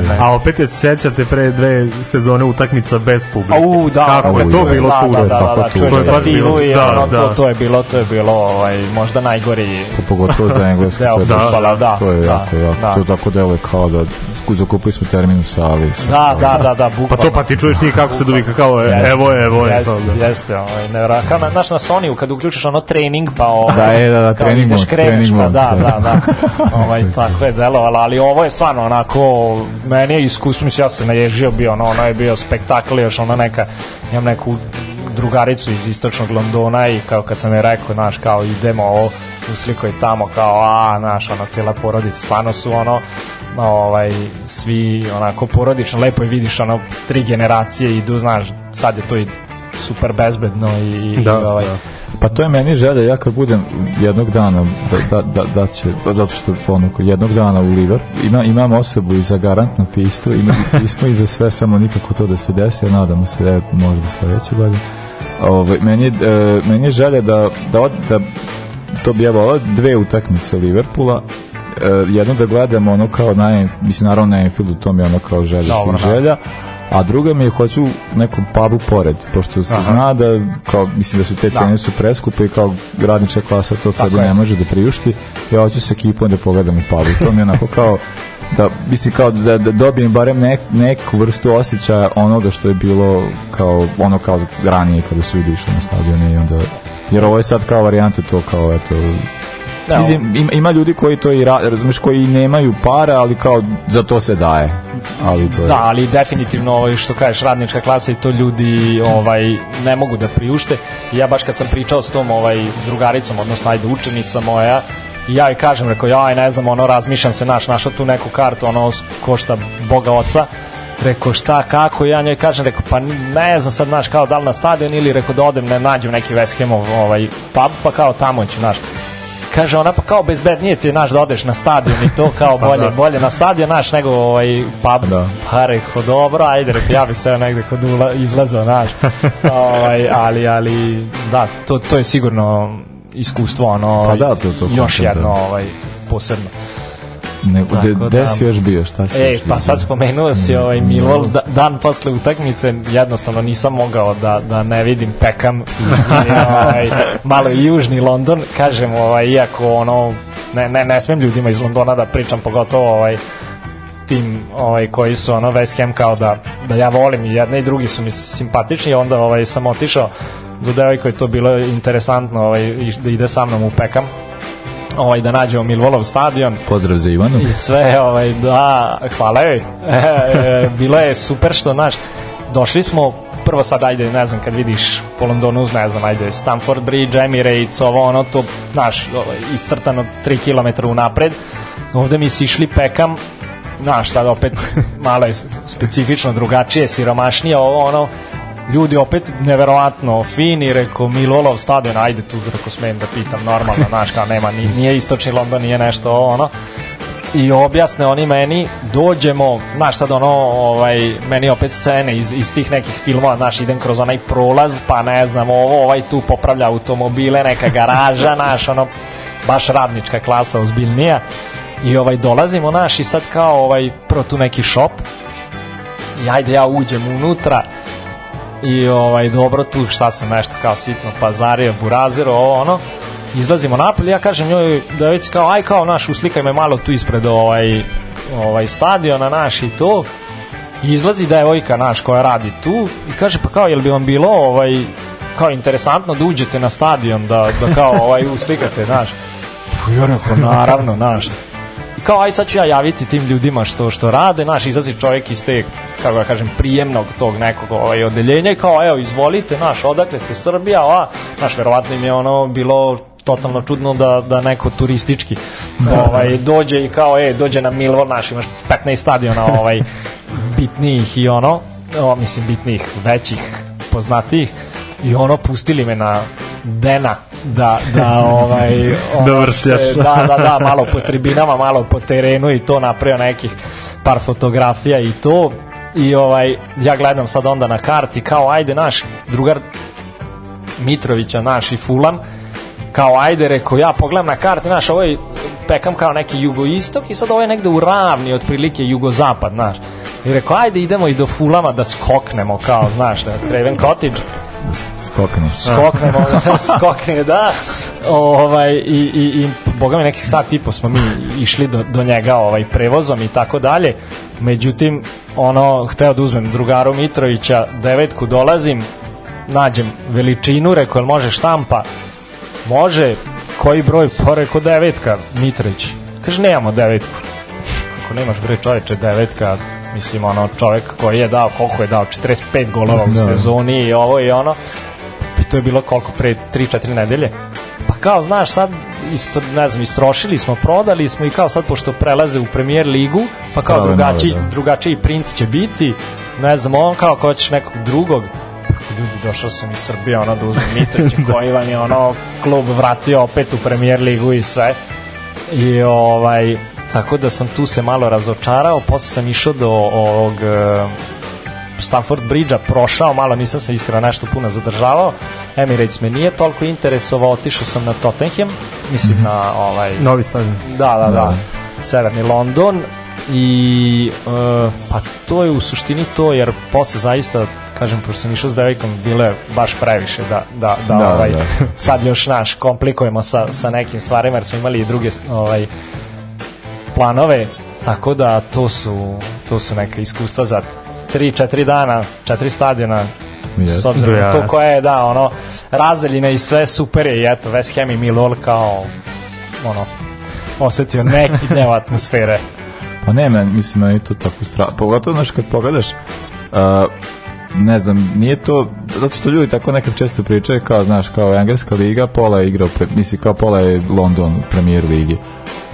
ne. A opet je se sećate pre dve sezone utakmica bez publike. Au, da, Kako je to da, bilo da, da, da, da, da. To je baš bilo- da, to, da. to je bilo, to je bilo ovaj, možda najgori Po- pogotovo za je baš- fudbala, da, To je da, jako, jako. da. To tako deluje kao da zakupili smo termin u sali. sve Da, kao- da, da, da, bukvalno. Pa to pa ti čuješ njih kako se dovika kao e, Jeste, evo je, evo je. Jeste, to, da. jeste, ovaj, nevjerojatno. Kao na, znaš, na Sonyu, kad uključiš ono trening, pa ovaj, Da, je, da, da, kao trening ideš, mod, kreneš, trening pa mod, da, da. da, da, (laughs) ovaj, tako je delovalo, ali ovo je stvarno onako, meni je iskustvo, mislim, ja sam naježio bio, ono, ono je bio spektakl, još ono neka, imam neku drugaricu iz istočnog Londona i kao kad sam je rekao, znaš, kao idemo ovo, usliko je tamo, kao, a, znaš, ono, cijela porodica, stvarno su ono, ovaj, svi onako porodično, lepo je vidiš ono, tri generacije idu, znaš, sad je to i super bezbedno i, i Da, ovaj, da. Pa to je meni želja, ja kad budem jednog dana, da, da, da, da će, zato što ono, jednog dana u Liver, ima, imam osobu i za garantno pismo, ima i pismo i za sve, samo nikako to da se desi, a nadamo se da je možda sledeće godine. Ovaj, meni, e, meni je želja da, da, od, da to bi ja volao, dve utakmice Liverpoola, e, jedno da gledamo ono kao na, mislim naravno na Anfieldu, to mi je ono kao želja Dobro, svih da. želja, a druga mi je hoću nekom pubu pored, pošto se zna da kao, mislim da su te cene su preskupe i kao radnička klasa to je. ne može da priušti, ja hoću sa ekipom da pogledam u pubu, to mi je onako kao da mislim kao da, da dobijem barem nek, neku vrstu osjećaja onoga što je bilo kao ono kao ranije kada su ljudi išli na stadione i onda jer ovo je sad kao varijanta to kao eto Da, Mislim, ima, ima ljudi koji to i ra, razumeš, koji nemaju para, ali kao za to se daje. Ali to je... Da, ali definitivno što kažeš radnička klasa i to ljudi ovaj ne mogu da priušte. Ja baš kad sam pričao s tom ovaj drugaricom, odnosno ajde učenica moja, ja joj kažem, rekao, ja ne znam, ono, razmišljam se, naš, našao tu neku kartu, ono, košta Boga oca, rekao, šta, kako, ja njoj kažem, rekao, pa ne znam sad, znaš, kao da li na stadion ili, rekao, da odem, ne nađem neki West Hamov, ovaj, pub, pa kao tamo ću, znaš, kaže ona pa kao bezbednije ti naš da odeš na stadion i to kao (laughs) bolje, da. bolje na stadion naš nego ovaj pub. Da. Pa rekao dobro, ajde rekao ja bi se negde kod ula, izlazao naš. (laughs) ovaj, ali ali da, to to je sigurno iskustvo ono Pa da, to- to još kontent, jedno da. ovaj posebno. Ne, de, da- si još bio, šta si E, još pa bio? sad spomenuo si ovaj Milol, da, dan posle utakmice, jednostavno nisam mogao da, da ne vidim Pekam i, i ovaj, malo i južni London, kažem, ovaj, iako ono, ne, ne, ne smem ljudima iz Londona da pričam, pogotovo ovaj, tim ovaj, koji su ono West Ham kao da, da ja volim i jedni i drugi su mi simpatični, onda ovaj, sam otišao do devojka je to bilo interesantno ovaj, da ide sa mnom u Pekam ovaj, da nađemo Milvolov stadion Pozdrav za Ivanu. i sve, ovaj, da, hvala joj. E, e, bilo je super što, znaš, došli smo, prvo sad, ajde, ne znam, kad vidiš po Londonu, ne znam, ajde, Stamford Bridge, Emirates, ovo, ono, to, znaš, ovaj, iscrtano 3 km unapred. Ovde mi si išli pekam, znaš, sad opet (laughs) malo je specifično drugačije, siromašnije, ovo, ono, ljudi opet neverovatno fini, rekao Milolov stadion, ajde tu, rekao smem da pitam normalno, znaš, kao nema, ni- nije istočni London, nije nešto ovo, ono, i objasne oni meni, dođemo, znaš sad ono, ovaj, meni opet scene iz, iz tih nekih filmova, znaš, idem kroz onaj prolaz, pa ne znam, ovo, ovaj tu popravlja automobile, neka garaža, (laughs) znaš, ono, baš radnička klasa, ozbiljnija, i ovaj, dolazimo, znaš, i sad kao, ovaj, prvo tu neki šop, i ajde ja uđem unutra, i ovaj dobro tu šta sam nešto kao sitno pazario, buraziro, ovo ono izlazimo napolje, ja kažem njoj da već kao aj kao naš uslikaj me malo tu ispred ovaj ovaj stadiona naš i to I izlazi devojka naš koja radi tu i kaže pa kao jel bi vam bilo ovaj kao interesantno da uđete na stadion, da, da kao ovaj uslikate, znaš. Pa Ja rekao, naravno, znaš. Kao, aj sad ću ja javiti tim ljudima što što rade, znaš, izlazi čovjek iz te, kako da kažem, prijemnog tog nekog ovaj, odeljenja i kao, evo, izvolite, znaš, odakle ste Srbija, a, znaš, verovatno im je ono bilo totalno čudno da, da neko turistički ovaj, dođe i kao, e, dođe na Milvor, naš, imaš 15 stadiona ovaj, bitnijih i ono, o, mislim, bitnijih, većih, poznatijih, i ono, pustili me na Dena da, da ovaj (laughs) Da vršljaš. se- da, da, da, malo po tribinama, malo po terenu i to napravio nekih par fotografija i to. I ovaj ja gledam sad onda na karti kao ajde naš drugar Mitrovića naš i Fulan kao ajde rekao ja pogledam na karti naš ovo je pekam kao neki jugoistok i sad ovo je negde u ravni otprilike jugozapad naš. I rekao ajde idemo i do Fulama da skoknemo kao znaš da Craven Cottage Skokne. skoknemo, (laughs) da, skokne, da. Ovaj, i, i, i boga mi nekih sat i po smo mi išli do, do njega ovaj, prevozom i tako dalje. Međutim, ono, hteo da uzmem drugaru Mitrovića, devetku dolazim, nađem veličinu, rekao, jel može štampa? Može, koji broj? Pa rekao, devetka, Mitrović. Kaže, nemamo devetku. Ako nemaš bre čoveče devetka, mislim ono čovek koji je dao, koliko je dao, 45 golova u Da. sezoni i ovo i ono. I to je bilo koliko pre 3-4 nedelje. Pa kao, znaš, sad isto, ne znam, istrošili smo, prodali smo i kao sad, pošto prelaze u premier ligu, pa kao Prave drugačiji, nove, da. drugačiji print će biti, ne znam, on kao ako hoćeš nekog drugog, ljudi, došao sam iz Srbije, ono, da uzmem (laughs) Mitrovića, koji vam je, ono, klub vratio opet u premier ligu i sve. I ovaj, tako da sam tu se malo razočarao, posle sam išao do ovog e, Stamford Bridge-a, prošao, malo nisam se iskreno nešto puno zadržavao. Emirates me nije toliko interesovao, otišao sam na Tottenham, mislim na ovaj... Novi stadion. Da, da, da. Severni London i e, pa to je u suštini to jer posle zaista kažem pošto sam išao s devojkom bilo je baš previše da, da, da, Da, ovaj, da. sad još naš komplikujemo sa, sa nekim stvarima jer smo imali i druge ovaj, planove tako da to su to su neka iskustva za 3-4 dana, 4 stadiona Jeste. s obzirom na to koje je da ono razdaljine i sve super je i eto West Ham i Millwall kao ono osetio neki deo (laughs) atmosfere Pa ne, men, mislim, meni to tako strašno. Pogotovo, znaš, kad pogledaš, uh, ne znam, nije to, zato što ljudi tako nekad često pričaju kao, znaš, kao engleska liga, pola je igrao, pre, misli, kao pola je London u premier ligi.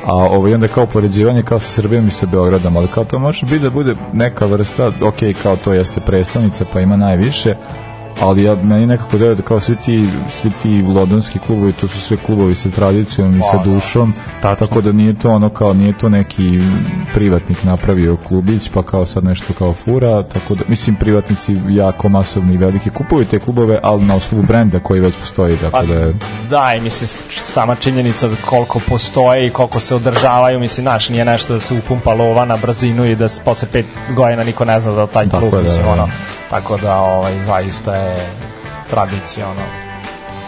A ovo i onda kao poređivanje kao sa Srbijom i sa Beogradom, ali kao to može biti da bude neka vrsta, ok, kao to jeste predstavnica pa ima najviše, ali ja, meni nekako deluje da kao svi ti, svi ti londonski klubovi, to su sve klubovi sa tradicijom i sa Pa, da. dušom, tako da nije to ono kao, nije to neki privatnik napravio klubić, pa kao sad nešto kao fura, tako da, mislim, privatnici jako masovni i veliki kupuju te klubove, ali na osnovu brenda koji već postoji, tako Pa, da je, da, i mislim, sama činjenica da koliko postoje i koliko se održavaju, mislim, naš, nije nešto da se upumpa lova na brzinu i da posle pet godina niko ne zna za taj Tako klub, je, da, mislim, da. ono, tako da, ovaj, zaista je tradicija, ono,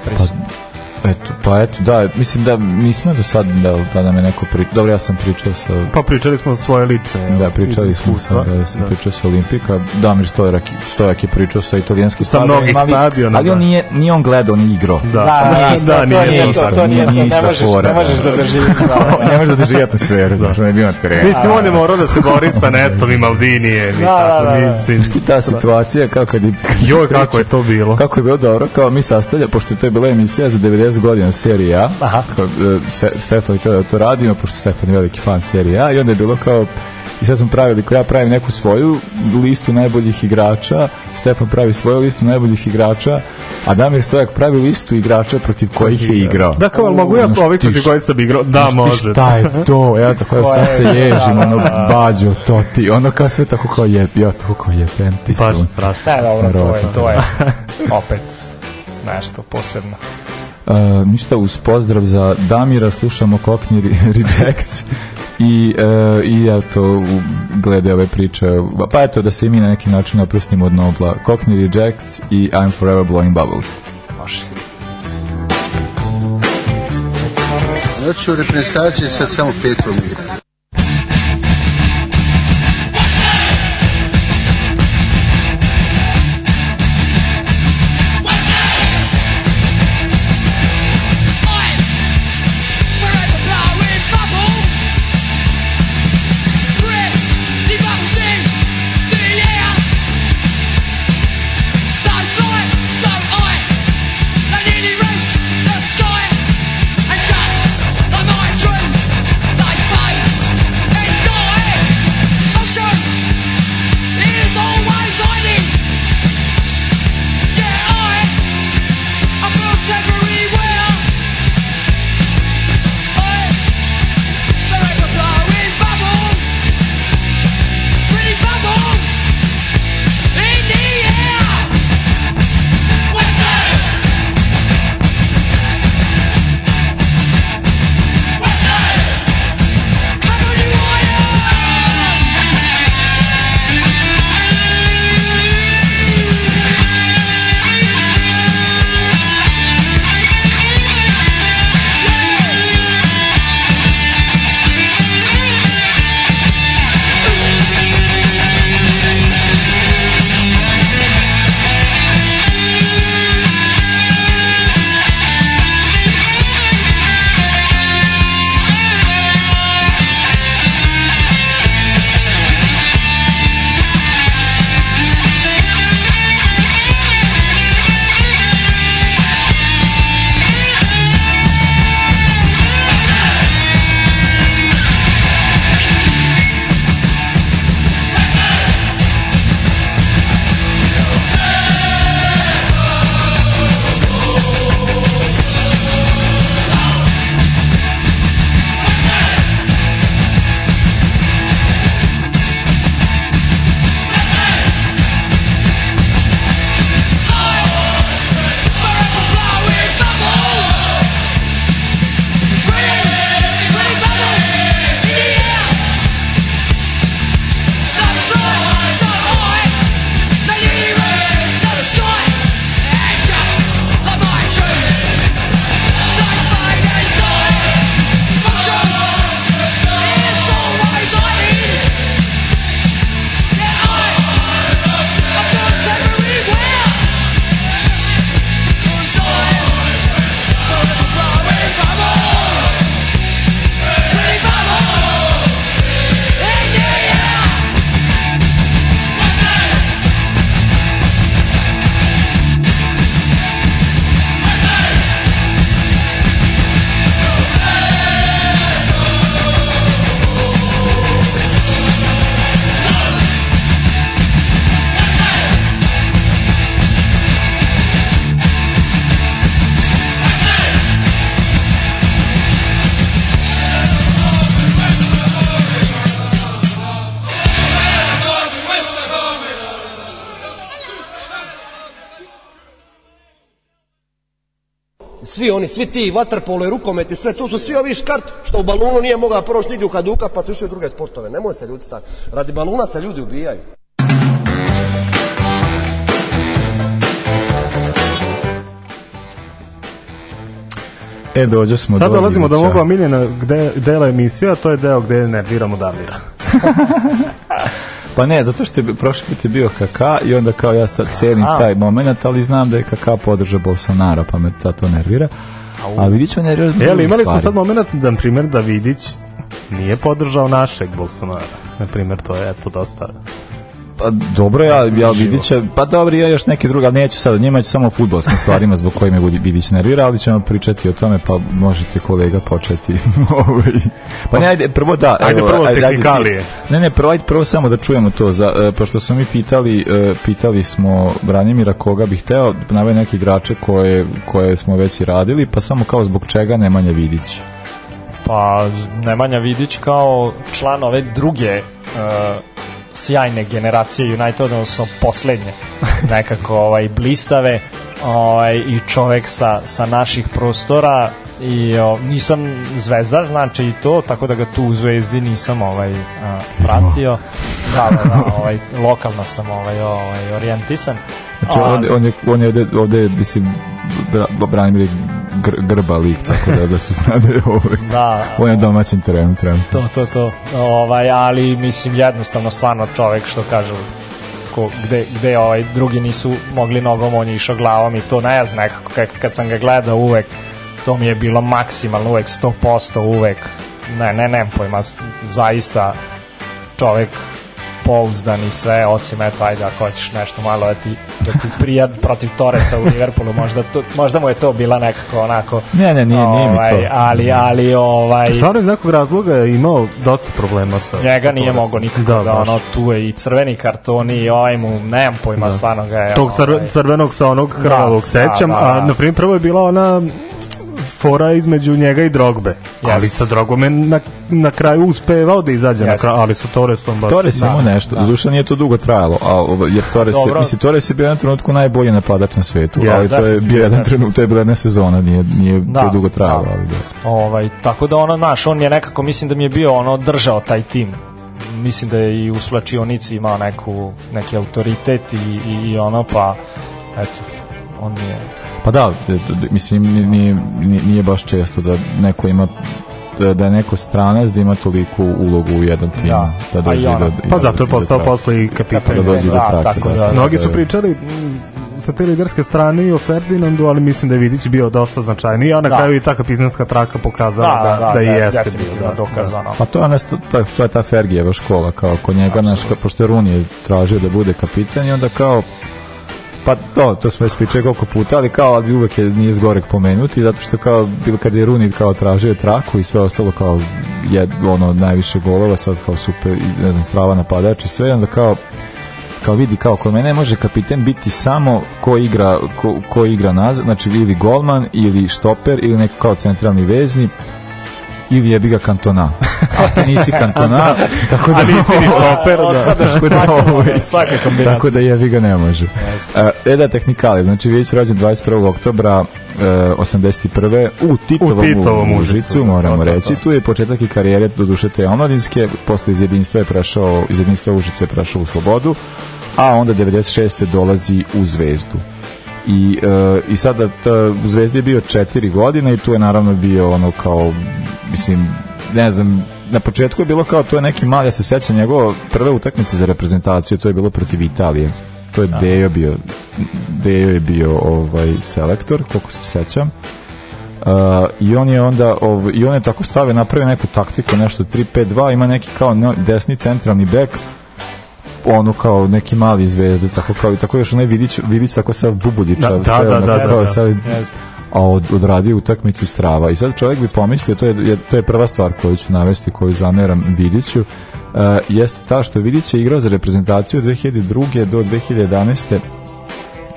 prisutna. Eto, pa eto, da, mislim da nismo do sad da, da nam je neko pričao, dobro, ja sam pričao sa Pa pričali smo svoje lične Da, pričali smo sa, da, sam pričao sa Olimpika, Damir Stojak, Stojak je pričao sa italijanskim Sa mnogih stadiona, Ali on da. nije, nije on gledao, on je igrao. Da, Da, da, da, da, to nije nije isto, to, to nije nije to, ista ne možeš, fora, (laughs) ne možeš da. da držiš. Da, da. ne može da drži atmosferu, znaš, on je bio na terenu. Mislim, on je morao da se bori sa Nestom i Maldinijem i Da, tako, da, da, da. mislim. Šti ta situacija, kao kad. Joj, kako je to bilo. Kako je bilo dobro, kao mi sastavlja, pošto to je bila emisija za 90 godina serije A, Aha. kao, e, Ste, Stefan je da to radimo, pošto Stefan je veliki fan serije A, i onda je bilo kao, i sad smo pravili, ko ja pravim neku svoju listu najboljih igrača, Stefan pravi svoju listu najboljih igrača, a Damir Stojak pravi listu igrača protiv kojih je igrao. Da, kao, mogu ja ovih ti protiv š- koji sam igrao? Da, može. Šta je to? Ja tako evo sad (laughs) se ježim, da, ono da, da. bađo, to ti, ono kao sve tako kao je, ja tako kao je, ti Baš strašno. Ne, dobro, to je, to je opet nešto posebno. Uh, ništa, uz pozdrav za Damira slušamo Re- Rejects (laughs) i, uh, i eto, glede ove priče pa eto da se i mi na neki način oprostimo od Nobla Cockney Rejects i I'm Forever Blowing Bubbles Može. Noću u reprezentaciji sad samo pet promila. Svi oni, svi ti, vaterpolo i rukomet i sve, tu su svi ovi škart što u balunu nije mogao proći nigdje u kaduka pa su išli u druge sportove. Nemoj se ljudi stati. Radi baluna se ljudi ubijaju. E, dođe smo Sad do dolazimo do mog omiljena gde, dela emisija, to je deo gde nerviramo Damira. (laughs) Pa ne, zato što je prošli put je bio Kaka i onda kao ja sad cenim A. taj moment, ali znam da je Kaka podržao Bolsonaro, pa me ta to nervira. A vidit ću nervira zbog drugih imali smo stvari. sad moment, da, na primjer, da Vidić nije podržao našeg Bolsonara. Na primjer, to je eto dosta... Pa dobro, ja, ja vidit će, pa dobro, ja još neki drugi, ali neću sad o njima, ću samo o futbolskim stvarima zbog koje me Vidić nervira, ali ćemo pričati o tome, pa možete kolega početi. (laughs) ovaj. pa ne, ajde, prvo da. Ajde prvo ti. tehnikalije. Ne, ne, prvo, ajde prvo samo da čujemo to, za, e, pošto smo mi pitali, e, pitali smo Branimira koga bi hteo, nave neke igrače koje, koje smo već i radili, pa samo kao zbog čega Nemanja Vidić. Pa Nemanja Vidić kao član ove druge uh, sjajne generacije United, odnosno poslednje (laughs) nekako ovaj, blistave ovaj, i čovek sa, sa naših prostora i o, nisam zvezdar, znači i to, tako da ga tu u Zvezdi nisam ovaj, a, pratio. Da, da, da, (laughs) ovaj, lokalno sam ovaj, ovaj, orijentisan. Znači, on, on je, on je ovde, ovde mislim, Bra- Branimir gr, grba lik, tako da, da se zna da je ovaj, Da. on je domaćin teren, tren. To, to, to. Ovaj, ali mislim jednostavno stvarno čovek što kaže ko, gde, gde ovaj drugi nisu mogli nogom, on je išao glavom i to ne znam nekako kad, kad sam ga gledao uvek to mi je bilo maksimalno uvek 100% uvek ne, ne, nemam pojma zaista čovek pouzdan i sve, osim eto, ajde ako hoćeš nešto malo da ti, da ti prijad protiv Torresa u Liverpoolu, možda, to, možda mu je to bila nekako onako Ne, ne, nije, nije mi ovaj, to. ali, ali ovaj, Stvarno iz nekog razloga je imao dosta problema sa... njega sa nije mogao nikako Da, da, ono tu je i crveni kartoni i ovaj mu nemam pojma Da. stvarno ga je Tog ovaj, crvenog sa onog krvavog da, sećam, da, a da. na primjer prvo je bila ona fora između njega i Drogbe. Ali sa Drogom je na, na kraju uspevao da izađe na Jest. kraju, ali su Torresom baš... Torres imao nešto, da. duša nije to dugo trajalo, a jer Torres je, mislim, Torres je bio jednom trenutku najbolji napadač na svetu, Jest, ali to je bio jedan trenutak, to je bila jedna sezona, nije, nije Da, to dugo trajalo, da. ali da. ovaj, tako da ono, naš, on je nekako, mislim da mi je bio ono, držao taj tim mislim da je i u slačionici imao neku, neki autoritet i, i, i ono, pa eto, on mi je Pa da, mislim, nije, nije, nije baš često da neko ima da, da je neko stranac da ima toliku ulogu u jednom timu. Da. Da, dođe ona. do, Pa do- zato je do postao posle i kapitan. Da dođe do Da, trake, tako da, da. da, Mnogi da su pričali sa te liderske strane i o Ferdinandu, ali mislim da je Vidić bio dosta značajniji, a na Da. kraju i ta kapitanska traka pokazala da, da, da, i jeste bio. Da, dokazano. Pa to je, ona, to, to je ta Fergijeva škola, kao kod njega, naš, pošto je Runi je tražio da bude kapitan i onda kao Pa to, to smo već pričali koliko puta, ali kao ali uvek je nije zgorek pomenuti, zato što kao bilo kad je Runi kao tražio traku i sve ostalo kao je ono najviše golova, sad kao super ne znam strava napadač i sve, onda kao kao vidi kao kod mene može kapiten biti samo ko igra ko, ko igra nazad, znači ili golman ili štoper ili neko kao centralni vezni ili jebi ga kantona. A ti nisi kantona, (laughs) tako da... A nisi ni štoper, da. tako da, Svaka- svaka kombinacija. Tako da jebi ga ne može. E, e da, tehnikali, znači Vidić rođen 21. oktobra e, 81. u Titovom, U Titovom Užicu, moramo to, to, reći. to. Tu je početak i karijere do duše te omladinske, posle iz jedinstva je prešao, iz jedinstva Užice je prešao u Slobodu, a onda 96. dolazi u Zvezdu. I, e, i sada ta, u Zvezdi je bio četiri godine i tu je naravno bio ono kao, mislim, ne znam, na početku je bilo kao, to je neki mali, ja se sećam njegove prve utakmice za reprezentaciju, to je bilo protiv Italije. To je Dejo bio, Dejo je bio ovaj selektor, koliko se sećam. Uh, i on je onda ov, i on je tako stavio napravio neku taktiku nešto 3-5-2 ima neki kao desni centralni bek ono kao neki mali zvezde tako kao i tako još onaj Vidić Vidić tako sav bubuljičav Da, da, sve da, ono, da, kao da. sav- Jeste. a od, odradio utakmicu strava i sad čovjek bi pomislio to je, je, to je prva stvar koju ću navesti koju zameram Vidiću uh, jeste ta što Vidić je igrao za reprezentaciju od 2002. do 2011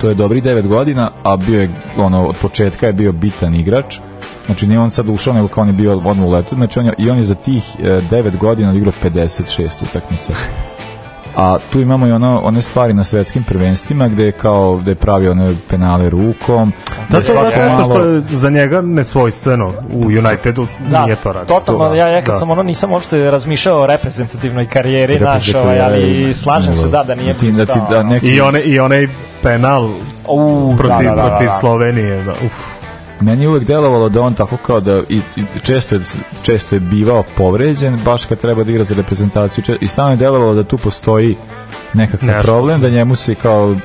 to je dobri 9 godina, a bio je, ono, od početka je bio bitan igrač, znači nije on sad ušao, nego kao on je bio odmah u letu, znači on je, i on je za tih e, 9 godina igrao 56 utakmica. A tu imamo i ono, one stvari na svetskim prvenstvima gde je kao gde je pravio one penale rukom Da, gde to je nešto što je za njega nesvojstveno u Unitedu, Da, nije to radio. totalno, ja, ja kad Da. sam ono nisam uopšte razmišljao o reprezentativnoj karijeri naš, ovaj, ali karijeri, slažem se da, da nije Da ti- da ti- da neki- I, one, I onaj penal U, protiv, da, da, da, protiv da. Slovenije. Da, uf. Meni je uvek delovalo da on tako kao da i, i često, je, često je bivao povređen baš kad treba da igra za reprezentaciju i stalno je delovalo da tu postoji nekakav Nešto. problem da njemu se kao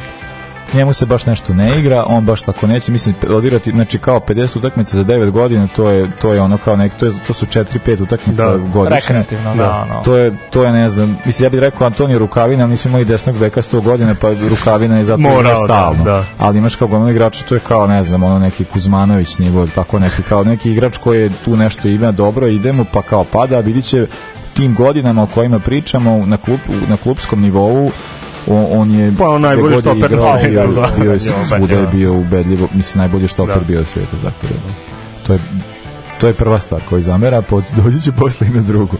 njemu se baš nešto ne igra, on baš tako neće, mislim odigrati, znači kao 50 utakmica za 9 godina, to je to je ono kao nek to je to su 4-5 utakmica Da. godišnje. Rekreativno, da, no. To je to je ne znam, mislim ja bih rekao Antonio Rukavina, ali nismo imali desnog beka 100 godina, pa Rukavina je zato Morao, igra da, stalno. da. Ali imaš kao gomila igrača, to je kao ne znam, ono neki Kuzmanović nivo, tako neki kao neki igrač koji je tu nešto ima dobro, idemo pa kao pada, a vidit će tim godinama o kojima pričamo na klub, na klubskom nivou on, on je Pa on najbolji je štoper igrao, na bio, bio je Da, svuda je bio ubedljivo mislim najbolji štoper Da. bio u svijetu tako da to je to je prva stvar koju zamera, pod, dođi će posle i na drugu.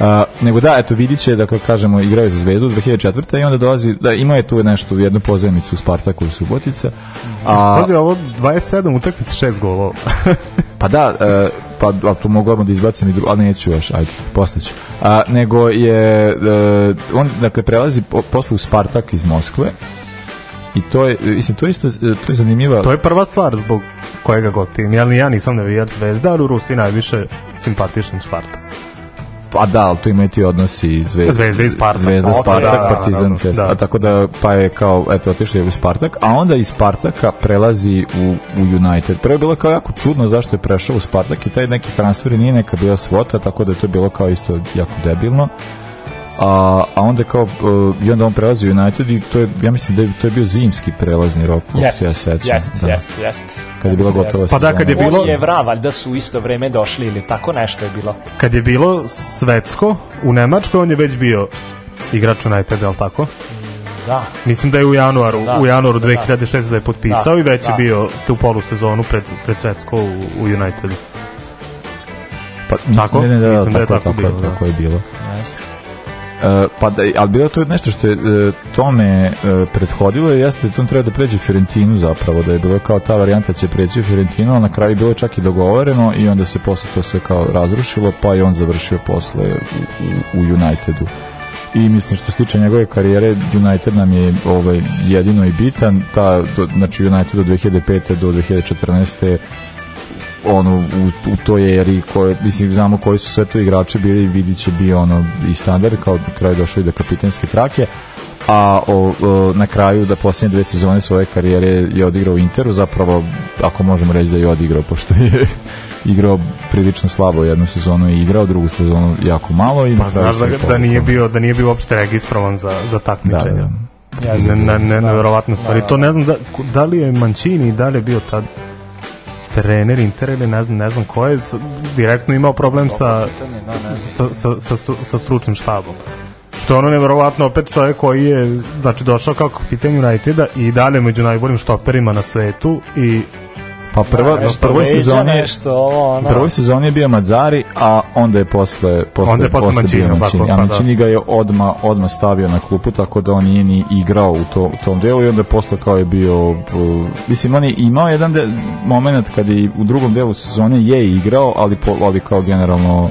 A, nego da, eto, vidit će, dakle, kažemo, igrao je za Zvezdu 2004. i onda dolazi, da, imao je tu nešto, jednu pozemicu u Spartaku i Subotica. A, Pazi, ovo 27 utakmica, 6 golova. (laughs) pa da, e, pa a tu mogu da izbacim i drugo, ali neću još, ajde, posle ću. A, nego je, e, on, dakle, prelazi po, posle u Spartak iz Moskve i to je, mislim, to je isto, to je zanimljiva... To je prva stvar zbog kojega god tim. Ja, ja nisam navijač zvezda, ali u Rusiji najviše simpatičnim Sparta. Pa da, ali tu imaju ti odnosi Zvezda, Zvezda i Spartak. Zvezda, Ok, Spartak, da, da, Partizan, da, da. Tako da, pa je kao, eto, otišao je u Spartak, a onda iz Spartaka prelazi u, u United. Prvo je bilo kao jako čudno zašto je prešao u Spartak i taj neki transfer nije neka bila svota, tako da je to bilo kao isto jako debilno. A, a onda kao uh, i onda on prelazi u United i to je ja mislim da je, to je bio zimski prelazni rok kako se ja sećam Jest, da. jest, jest. kad je bila gotova Pa da, kad je bilo- Poslije Vra, valjda su u isto vreme došli ili tako nešto je bilo. Kad je bilo svetsko, u Nemačkoj on je već bio igrač Uniteda, ali tako? Da. Mislim da je u januaru, Da, u januaru mislim da da. 2006 da je potpisao Da, i već da. je bio tu polusezonu pred, pred svetsko u, u Unitedu. pa, mislim, Tako? ne, ne, da, Mislim da je tako, tako tako, je, bilo, da. tako je bilo Jest. E, pa da, ali bilo to nešto što je e, tome e, prethodilo je jeste da on treba da pređe Fiorentinu zapravo, da je bilo kao ta varijanta da će preći u Fiorentinu, a na kraju je bilo čak i dogovoreno i onda se posle to sve kao razrušilo, pa je on završio posle u, u Unitedu. I mislim što se tiče njegove karijere, United nam je ovaj, jedino i bitan, ta, do, znači United od 2005. do 2014 ono u, u toj eri koje mislim znamo koji su sve to igrači bili vidit će bio ono i standard kao na kraju došao i do kapitenske trake a o, o, na kraju da posljednje dve sezone svoje karijere je odigrao u Interu zapravo ako možemo reći da je odigrao pošto je (laughs) igrao prilično slabo jednu sezonu i igrao drugu sezonu jako malo i Pa znaš da, da nije bio da nije bio uopšte registrovan za za da, takmičenja. da. Jeste. Ne, ne, ne, Da. stvar. I Da, to da. ne znam da, da li je Mancini i da li je bio tad trener Inter ili ne znam, ne znam ko je direktno imao problem sa, sa, sa, sa, sa stručnim štabom. Što je ono nevjerovatno opet čovjek koji je znači došao kao kapitan Uniteda i dalje među najboljim štoperima na svetu i pa prva, nešto prvoj sezoni nešto ovo, ono. prvoj sezoni je bio Mazzari, a onda je posle posle Onda je posle posle bio Mancini, Mancini. tako, A pa da. Mancini ga je odma odma stavio na klupu tako da on nije ni igrao u, to, u tom delu i onda je posle kao je bio uh, mislim on je imao jedan de, moment kad je u drugom delu sezone je igrao, ali po, ali kao generalno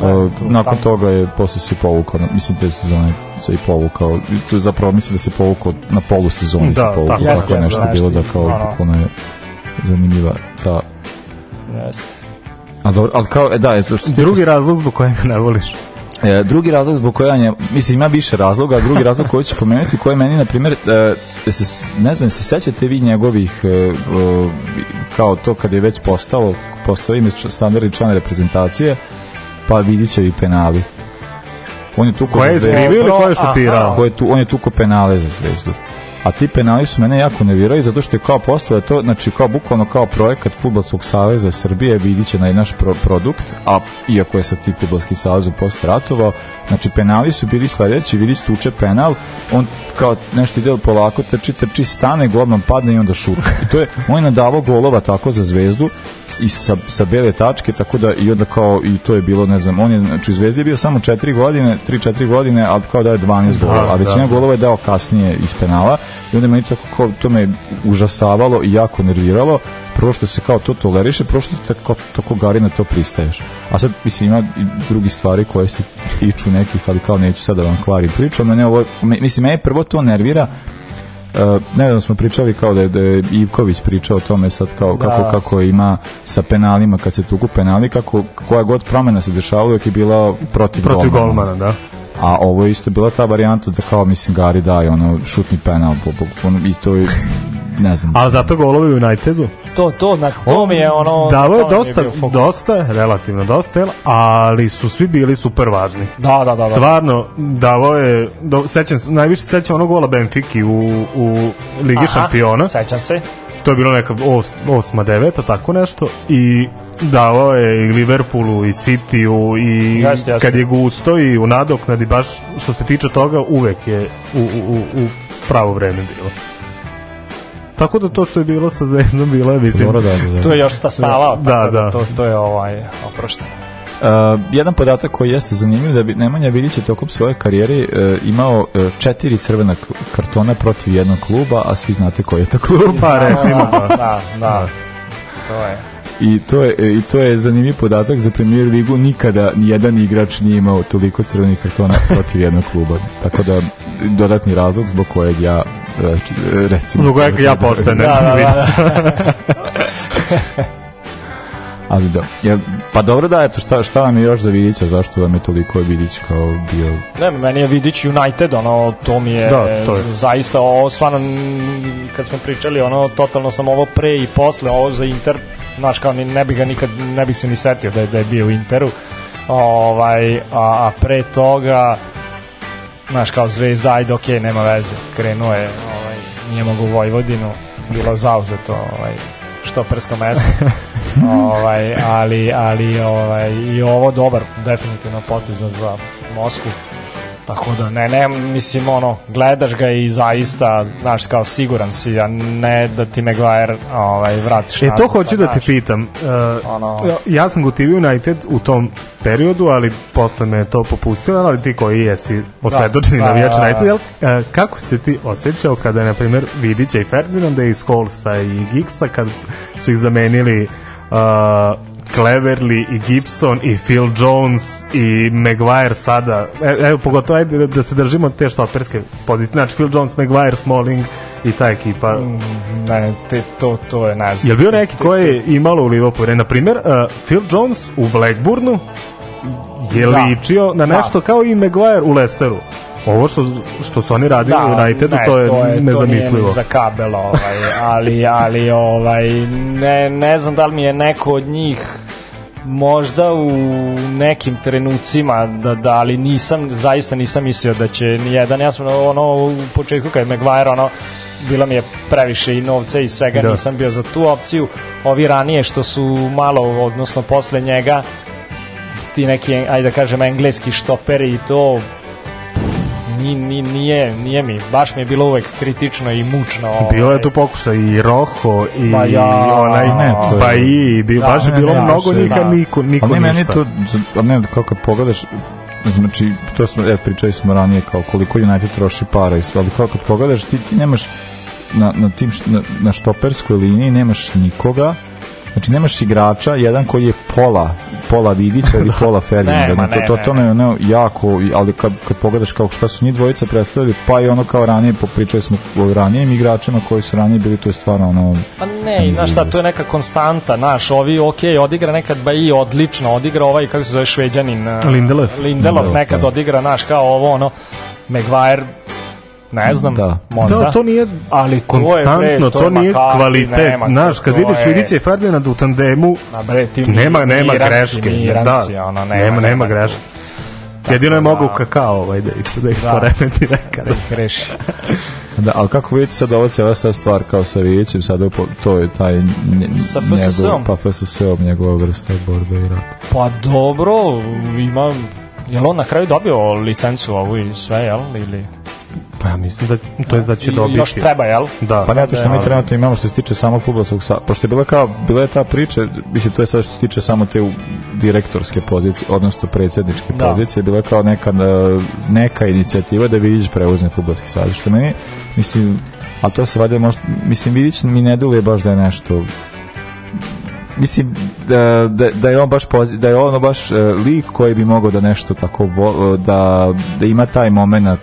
Uh, nakon toga je posle se povukao, mislim te sezone se i povukao, i to je zapravo mislim da se povukao na polu sezoni se Da, povukao, tako, tako je nešto jeste, bilo da kao potpuno je zanimljiva ta Jest. A dobro, ali kao, e, da, eto, što drugi razlog zbog kojeg ne voliš. E, drugi razlog zbog kojeg ja, mislim, ima više razloga, a drugi razlog koji ću pomenuti, koji meni, na primjer, e, da se, ne znam, se sećate vi njegovih, e, e, kao to kad je već postao, postao ime standardni član reprezentacije, pa vidit će i penali. On je tuko Koje je skrivio ili koje je šutirao? Ko je tu, on je tuko penale za zvezdu. A ti penali su mene jako nervirali zato što je kao postao to, znači kao bukvalno kao projekat Futbolskog saveza Srbije vidit će na naš pro produkt, a iako je sa tim Futbolski savez posle ratovao, znači penali su bili sledeći, vidiš tuče penal, on kao nešto ide polako, trči, trči, stane, golman padne i onda šuta. I to je, on je nadavao golova tako za zvezdu i sa, sa bele tačke, tako da i onda kao, i to je bilo, ne znam, on je, znači u zvezdi je bio samo 4 godine, 3-4 godine, ali kao da je 12 Da, golova, a većina da. golova je dao kasnije iz penala i onda meni tako kao, to me užasavalo i jako nerviralo, prvo što se kao to toleriše, prvo što te kao tako gari na to pristaješ. A sad, mislim, ima i drugi stvari koje se tiču nekih, ali kao neću sad da vam kvarim priču, mene ovo, mislim, mene prvo to nervira, Uh, nedavno smo pričali kao da je, da je Ivković pričao o tome sad kao Da. kako, kako ima sa penalima kad se tuku penali kako koja god promena se dešavala je bila protiv, Protiv golmana. golmana, da. A ovo je isto bila ta varijanta da kao mislim Gari daje ono šutni penal po, po, ono, i to je ne znam. Ali zato golovi u Unitedu. To, to, na, to mi je ono... Davo je dosta, fokus. dosta, relativno dosta, ali su svi bili super važni. Da, da, da. da. Stvarno, davo je, do, sećam, se- najviše se sećam onog gola Benfiki u, u Ligi Aha, šampiona. Sećam se. To je bilo neka os, osma, deveta, tako nešto. I davao je i Liverpoolu i Cityu i Jeste, jeste. kad je gusto i u nadoknadi baš što se tiče toga uvek je u, u, u, pravo vreme bilo. Tako da to što je bilo sa Zvezdom bilo je, mislim... Dobro, da, da, da. Tu je još sta stavao, Da, tako da, da. to, to je ovaj, oprošteno. Uh, jedan podatak koji jeste zanimljiv da bi Nemanja Vidić je tokom svoje karijere uh, imao uh, četiri crvena kartona protiv jednog kluba, a svi znate koji je to klub. Pa (laughs) recimo, da. da. Da. To je. I to je i to je zanimljiv podatak za Premier ligu nikada ni jedan igrač nije imao toliko crvenih kartona protiv jednog kluba. Tako da dodatni razlog zbog kojeg ja e, e, recimo Zbog kojeg ja poštenem. Da, da, da. (laughs) Ali da. Jel, pa dobro da, eto, šta, šta vam je još za Vidića, zašto vam je toliko Vidić kao bio... Ne, meni je Vidić United, ono, to mi je, Da, to je. zaista, ovo stvarno, kad smo pričali, ono, totalno sam ovo pre i posle, ovo za Inter, znaš, kao, ni- ne bi ga nikad, ne bih se ni setio da je, da je bio u Interu, ovaj, a, a pre toga, znaš, kao zvezda, ajde, okej, nema veze, krenuo je, ovaj, nije mogu u Vojvodinu, bilo zauzeto, ovaj, štopersko mesto. (laughs) ovaj, ali, ali ovaj, i ovo dobar, definitivno potez za- Moskvu. Tako da, ne, ne, mislim, ono, gledaš ga i zaista, znaš, kao siguran si, a ne da ti Maguire ovaj, vratiš E, to hoću pa, da te znaš. pitam. Uh, Ono- Ja sam gotivio United u tom periodu, ali posle me to popustilo, ali ti koji jesi osvedočeni Da, navijač da, da. United, jel? Uh, kako se ti osjećao kada je, na primjer, Vidića i Ferdinanda i Scholesa i Giggsa, kad su ih zamenili Cleverly i Gibson i Phil Jones i Maguire sada e, evo pogotovo ajde da, da se držimo te štoperske pozicije znači Phil Jones, Maguire, Smalling i ta ekipa Mm, Ne, te, to, to je, znam. Jel bio neki ko je imalo u Liverpoolu? Na primjer, uh, Phil Jones u Blackburnu je Da. ličio na Da. nešto kao i Maguire u Leicesteru. Ovo što, što su oni radili u Unitedu, ne, to je, To nije nezamislivo. ni za kabel, ovaj, ali, ali ovaj, ne, ne znam da li mi je neko od njih možda u nekim trenucima da, da ali nisam zaista nisam mislio da će ni jedan ja sam ono u početku kad je Maguire ono bila mi je previše i novca i svega Da. nisam bio za tu opciju ovi ranije što su malo odnosno posle njega ti neki ajde da kažem engleski štoperi i to ni, ni, nije, nije mi, baš mi je bilo uvek kritično i mučno. Bilo ovaj. je tu pokušaj i Roho i Pa ja, onaj ne, to je- pa i bil, Da, baš je bilo ne, mnogo da. njih, a niko, niko Ali ne, meni ništa. to, ali ne, kao kad pogledaš, znači, to smo, e, pričali smo ranije, kao koliko United troši para i sve, ali kao kad pogledaš, ti, ti nemaš na, na, tim, na, na štoperskoj liniji nemaš nikoga, znači nemaš igrača, jedan koji je pola pola Vidića ili (laughs) pola Ferdinanda. Nema, to, to, to ne, ne, jako, i- ali kad, kad pogledaš kao šta su njih dvojica predstavili, pa i ono kao ranije, popričali smo o ranijim igračima koji su ranije bili, to je stvarno ono... Pa ne, i znaš šta, to je neka konstanta, znaš, ovi, ok, odigra nekad Baji odlično, odigra ovaj, kako se zove, šveđanin. Lindelöf. Lindelöf Lindelöf, nekad da. odigra, znaš, kao ovo, ono, Maguire, ne znam, Da. možda. Da, to nije ali to je, bre, konstantno, to, je nije McCarthy, kvalitet. nema, Znaš, to- kad to vidiš je- Vidića i Ferdinanda u tandemu, Ma bre, ti nema, nema miran si, greške. miran da, si, ono, nema, nema, nema greške. Jedino je da- mogao kakao ovaj da ih, da ih Da. poremeti (laughs) nekada. Da ih reši. Da, ali kako vidite sad ovo cijela sad stvar kao sa Vidićem, sad ovo po- to je taj nje- Sa FSS-om? njegov- Pa FSS-om, njegova vrsta borbe i rata. Pa dobro, ima... Jel on na kraju dobio licencu ovu i sve, jel? Ili... Pa ja mislim da, to je da će I dobiti. još treba, jel? Da. Pa ne, to što mi Da. trenutno imamo što se tiče samo futbolskog sa, pošto je bila kao, bila je ta priča, mislim to je sad što se tiče samo te u- direktorske pozicije, odnosno predsjedničke Da. pozicije, bila je kao neka, e, neka inicijativa da Vidić preuzme futbolski savez, što meni, mislim, a to se valjda možda, mislim, Vidić mi ne deluje baš da je nešto mislim da, da, da je on baš pozi, da je ono baš e, lik koji bi mogao da nešto tako vo, da, da ima taj moment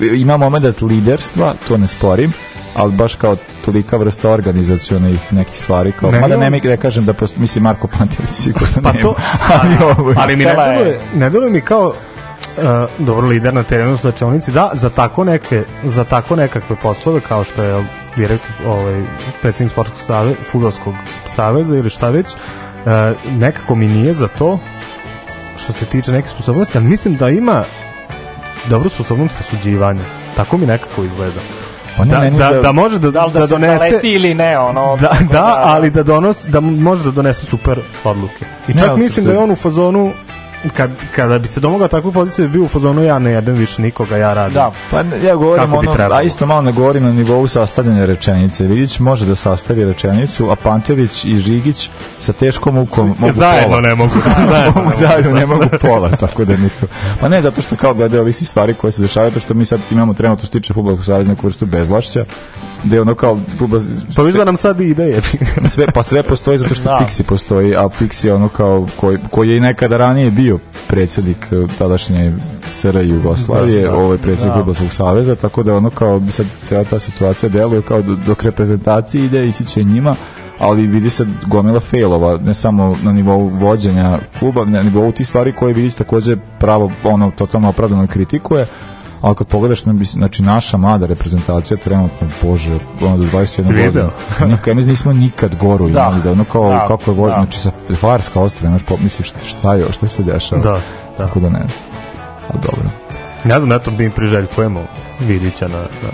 ima moment liderstva, to ne sporim, ali baš kao tolika vrsta organizacionih nekih stvari kao, Meni mada ne mi da kažem da post, mislim Marko Pantelić (laughs) sigurno Pa nema, to, ali ovo je- ali mi ne deluje, ne deluje mi kao uh, dobro lider na terenu slačionici, da, za tako neke, za tako nekakve poslove kao što je direktor, ovaj, predsjednik sportskog saveza, fudbalskog saveza ili šta već, uh, nekako mi nije za to što se tiče neke sposobnosti, ali mislim da ima dobru sposobnost rasuđivanja. Tako mi nekako izgleda. Pa ne, Da, da, da- da može da, Da li da, da se donese zaleti ili ne, ono... da, tako da, ali da donos da može da donese super odluke. I Ne, čak ali mislim da je on u fazonu kad, kada bi se domogao takvu poziciju bi bio u fazonu ja ne jebem više nikoga, ja radim. Da. Pa ja govorim Kako ono, a isto malo ne govorim na nivou sastavljanja rečenice. Vidić može da sastavi rečenicu, a Pantelić i Žigić sa teškom mukom mogu Zajedno pola. ne mogu. Zajedno (laughs) mogu zajedno ne mogu pola, tako da mi to. Pa ne, zato što kao glede ovih stvari koje se dešavaju, to što mi sad imamo trenutno što se tiče fudbalskog saveza neku vrstu bezlašća, gde ono kao fudbal, Pa viš da nam sad ide jebi. (laughs) sve, pa sve postoji zato što Da. Pixi postoji, a Pixi je ono kao koji, koji je i nekada ranije bio predsjednik eh, tadašnje SR Jugoslavije, Da, da. ovaj predsjednik Da. Fudbalskog saveza, tako da ono kao bi sad cijela ta situacija deluje kao do- dok reprezentacije ide ići će njima, ali vidi se gomila failova, ne samo na nivou vođenja kluba, na nivou tih stvari koje vidiš takođe pravo ono totalno opravdano kritikuje, ali kad pogledaš, na- znači naša mlada reprezentacija trenutno, bože, ono do 21 Si godina, nikad, ja mislim nismo nikad goru (laughs) Da. imali, da ono kao, Da. kako je vođen, Da. znači sa Farska ostrava, znaš, pomisliš šta, šta je, šta se dešava, Da, da. tako da ne znam, ali dobro. Ne znam, eto mi priželjkujemo Vidića na, na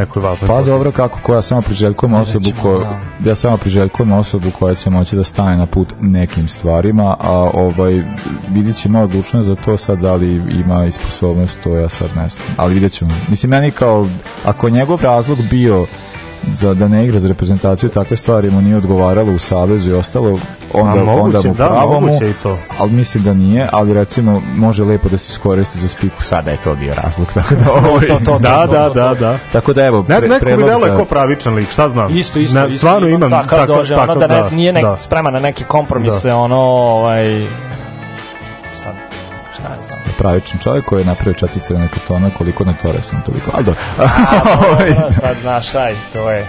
nekoj važnoj Pa poziciji. dobro, kako koja samo priželjkujem osobu ko, da. ja samo priželjkujem osobu koja će moći da stane na put nekim stvarima, a ovaj vidit ima odlučnost za to sad da li ima i sposobnost, to ja sad ne znam. Ali vidjet ćemo. Mislim, meni kao, ako je njegov razlog bio za da ne igra za reprezentaciju takve stvari mu nije odgovaralo u savezu i ostalo onda, A moguće, onda mu da, pravo mu, moguće i to. ali mislim da nije, ali recimo može lepo da se iskoristi za spiku sada je to bio razlog (laughs) tako da ovaj, To, to, Da, to, da, to, da, da. tako da evo Ne znam, pre- neko mi delo je za- ko pravičan lik, šta znam. Isto, isto, Ne, isto. Stvarno imam dođe, takav, ono da, ne, da, nije nek, da. spreman na neke kompromise, ono, ovaj... pravičan čovjek koji je napravio četiri crvene kartona koliko na Torresom toliko ali (laughs) dobro Ovaj, sad, znaš, aj, to je...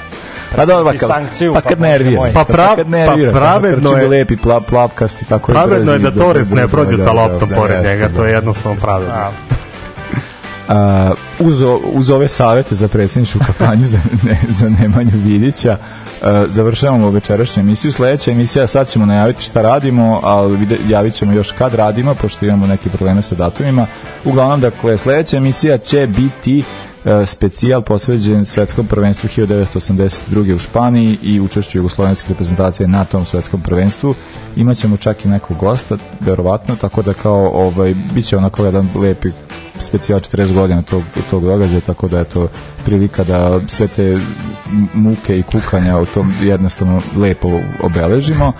pa dobro I kad, sankciju, pa pa kad Bože nervira moj. Pa prav- kad nervira pa pravedno je- lepi plav, plavkasti tako Pravedno je da Torres ne prođe da, sa da, loptom da, pored njega, da. to je jednostavno pravedno. A, uz, uz ove savete za predsjedničku kampanju za, ne, za Nemanju Vidića završavamo večerašnju emisiju. Sledeća emisija, sad ćemo najaviti šta radimo ali javit ćemo još kad radimo pošto imamo neke probleme sa datumima. Uglavnom dakle sledeća emisija će biti specijal posveđen svetskom prvenstvu 1982. u Španiji i učešću jugoslovenske reprezentacije na tom svetskom prvenstvu. Imaćemo čak i nekog gosta, verovatno, tako da kao ovaj, bit će onako jedan lepi specijal 40 godina tog, tog događaja, tako da je to prilika da sve te muke i kukanja u tom jednostavno lepo obeležimo.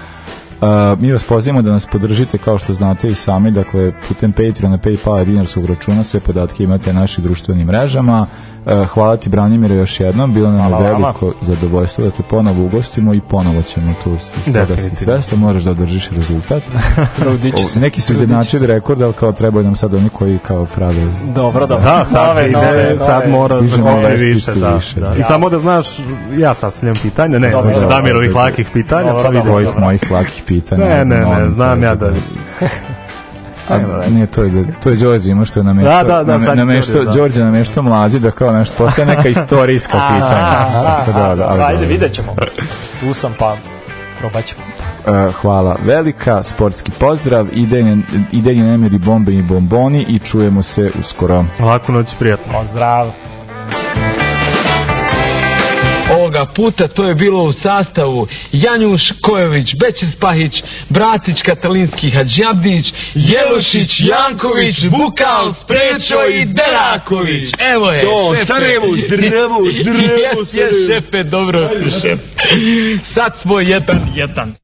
Mi vas pozivamo da nas podržite kao što znate i sami, dakle putem Patreona, Paypala i dinarskog računa sve podatke imate na našim društvenim mrežama. Uh, hvala ti Branimire još jednom, bilo nam je Hvala vama. veliko zadovoljstvo da te ponovo ugostimo i ponovo ćemo tu s- toga si svestan, moraš da održiš rezultat. (laughs) trudit ću O, se. Neki su izjednačili rekord, ali kao trebaju nam sad oni koji kao prave Dobro, dobro. Da, sad Nove, ide, nove, sad mora da više, da, više, da. da. I samo da znaš, ja sastavljam pitanja, ne, Dobro, dobro. Damirovih lakih pitanja, Dobro, pa dobro. ćemo. tvojih mojih lakih pitanja. Ne, ne, ne, znam ja da... (laughs) A, ne, to je, to je Đorđe ima što je nameštao, Da, da, da, name- sad nameštao, Đorđe, da. Đorđe nameštao mlađi da kao nešto postaje neka (laughs) istorijska pitanja. Tako da, da, ali Ajde, vidjet ćemo. Tu sam, pa probat ćemo. Uh, hvala velika, sportski pozdrav, idenje, idenje nemiri bombe i bomboni i čujemo se uskoro. Laku noć, prijatno. Pozdrav. Ovoga puta to je bilo u sastavu Janjuš Kojović, Bećis Pahić, Bratić Katalinski Hadžabdić, Jelušić, Janković, Bukal, Sprečo i Deraković. Evo je, To, šefe. Sarajevo, zdravo, zdravo, Jes, jes, dobro. Sad smo jedan, jedan.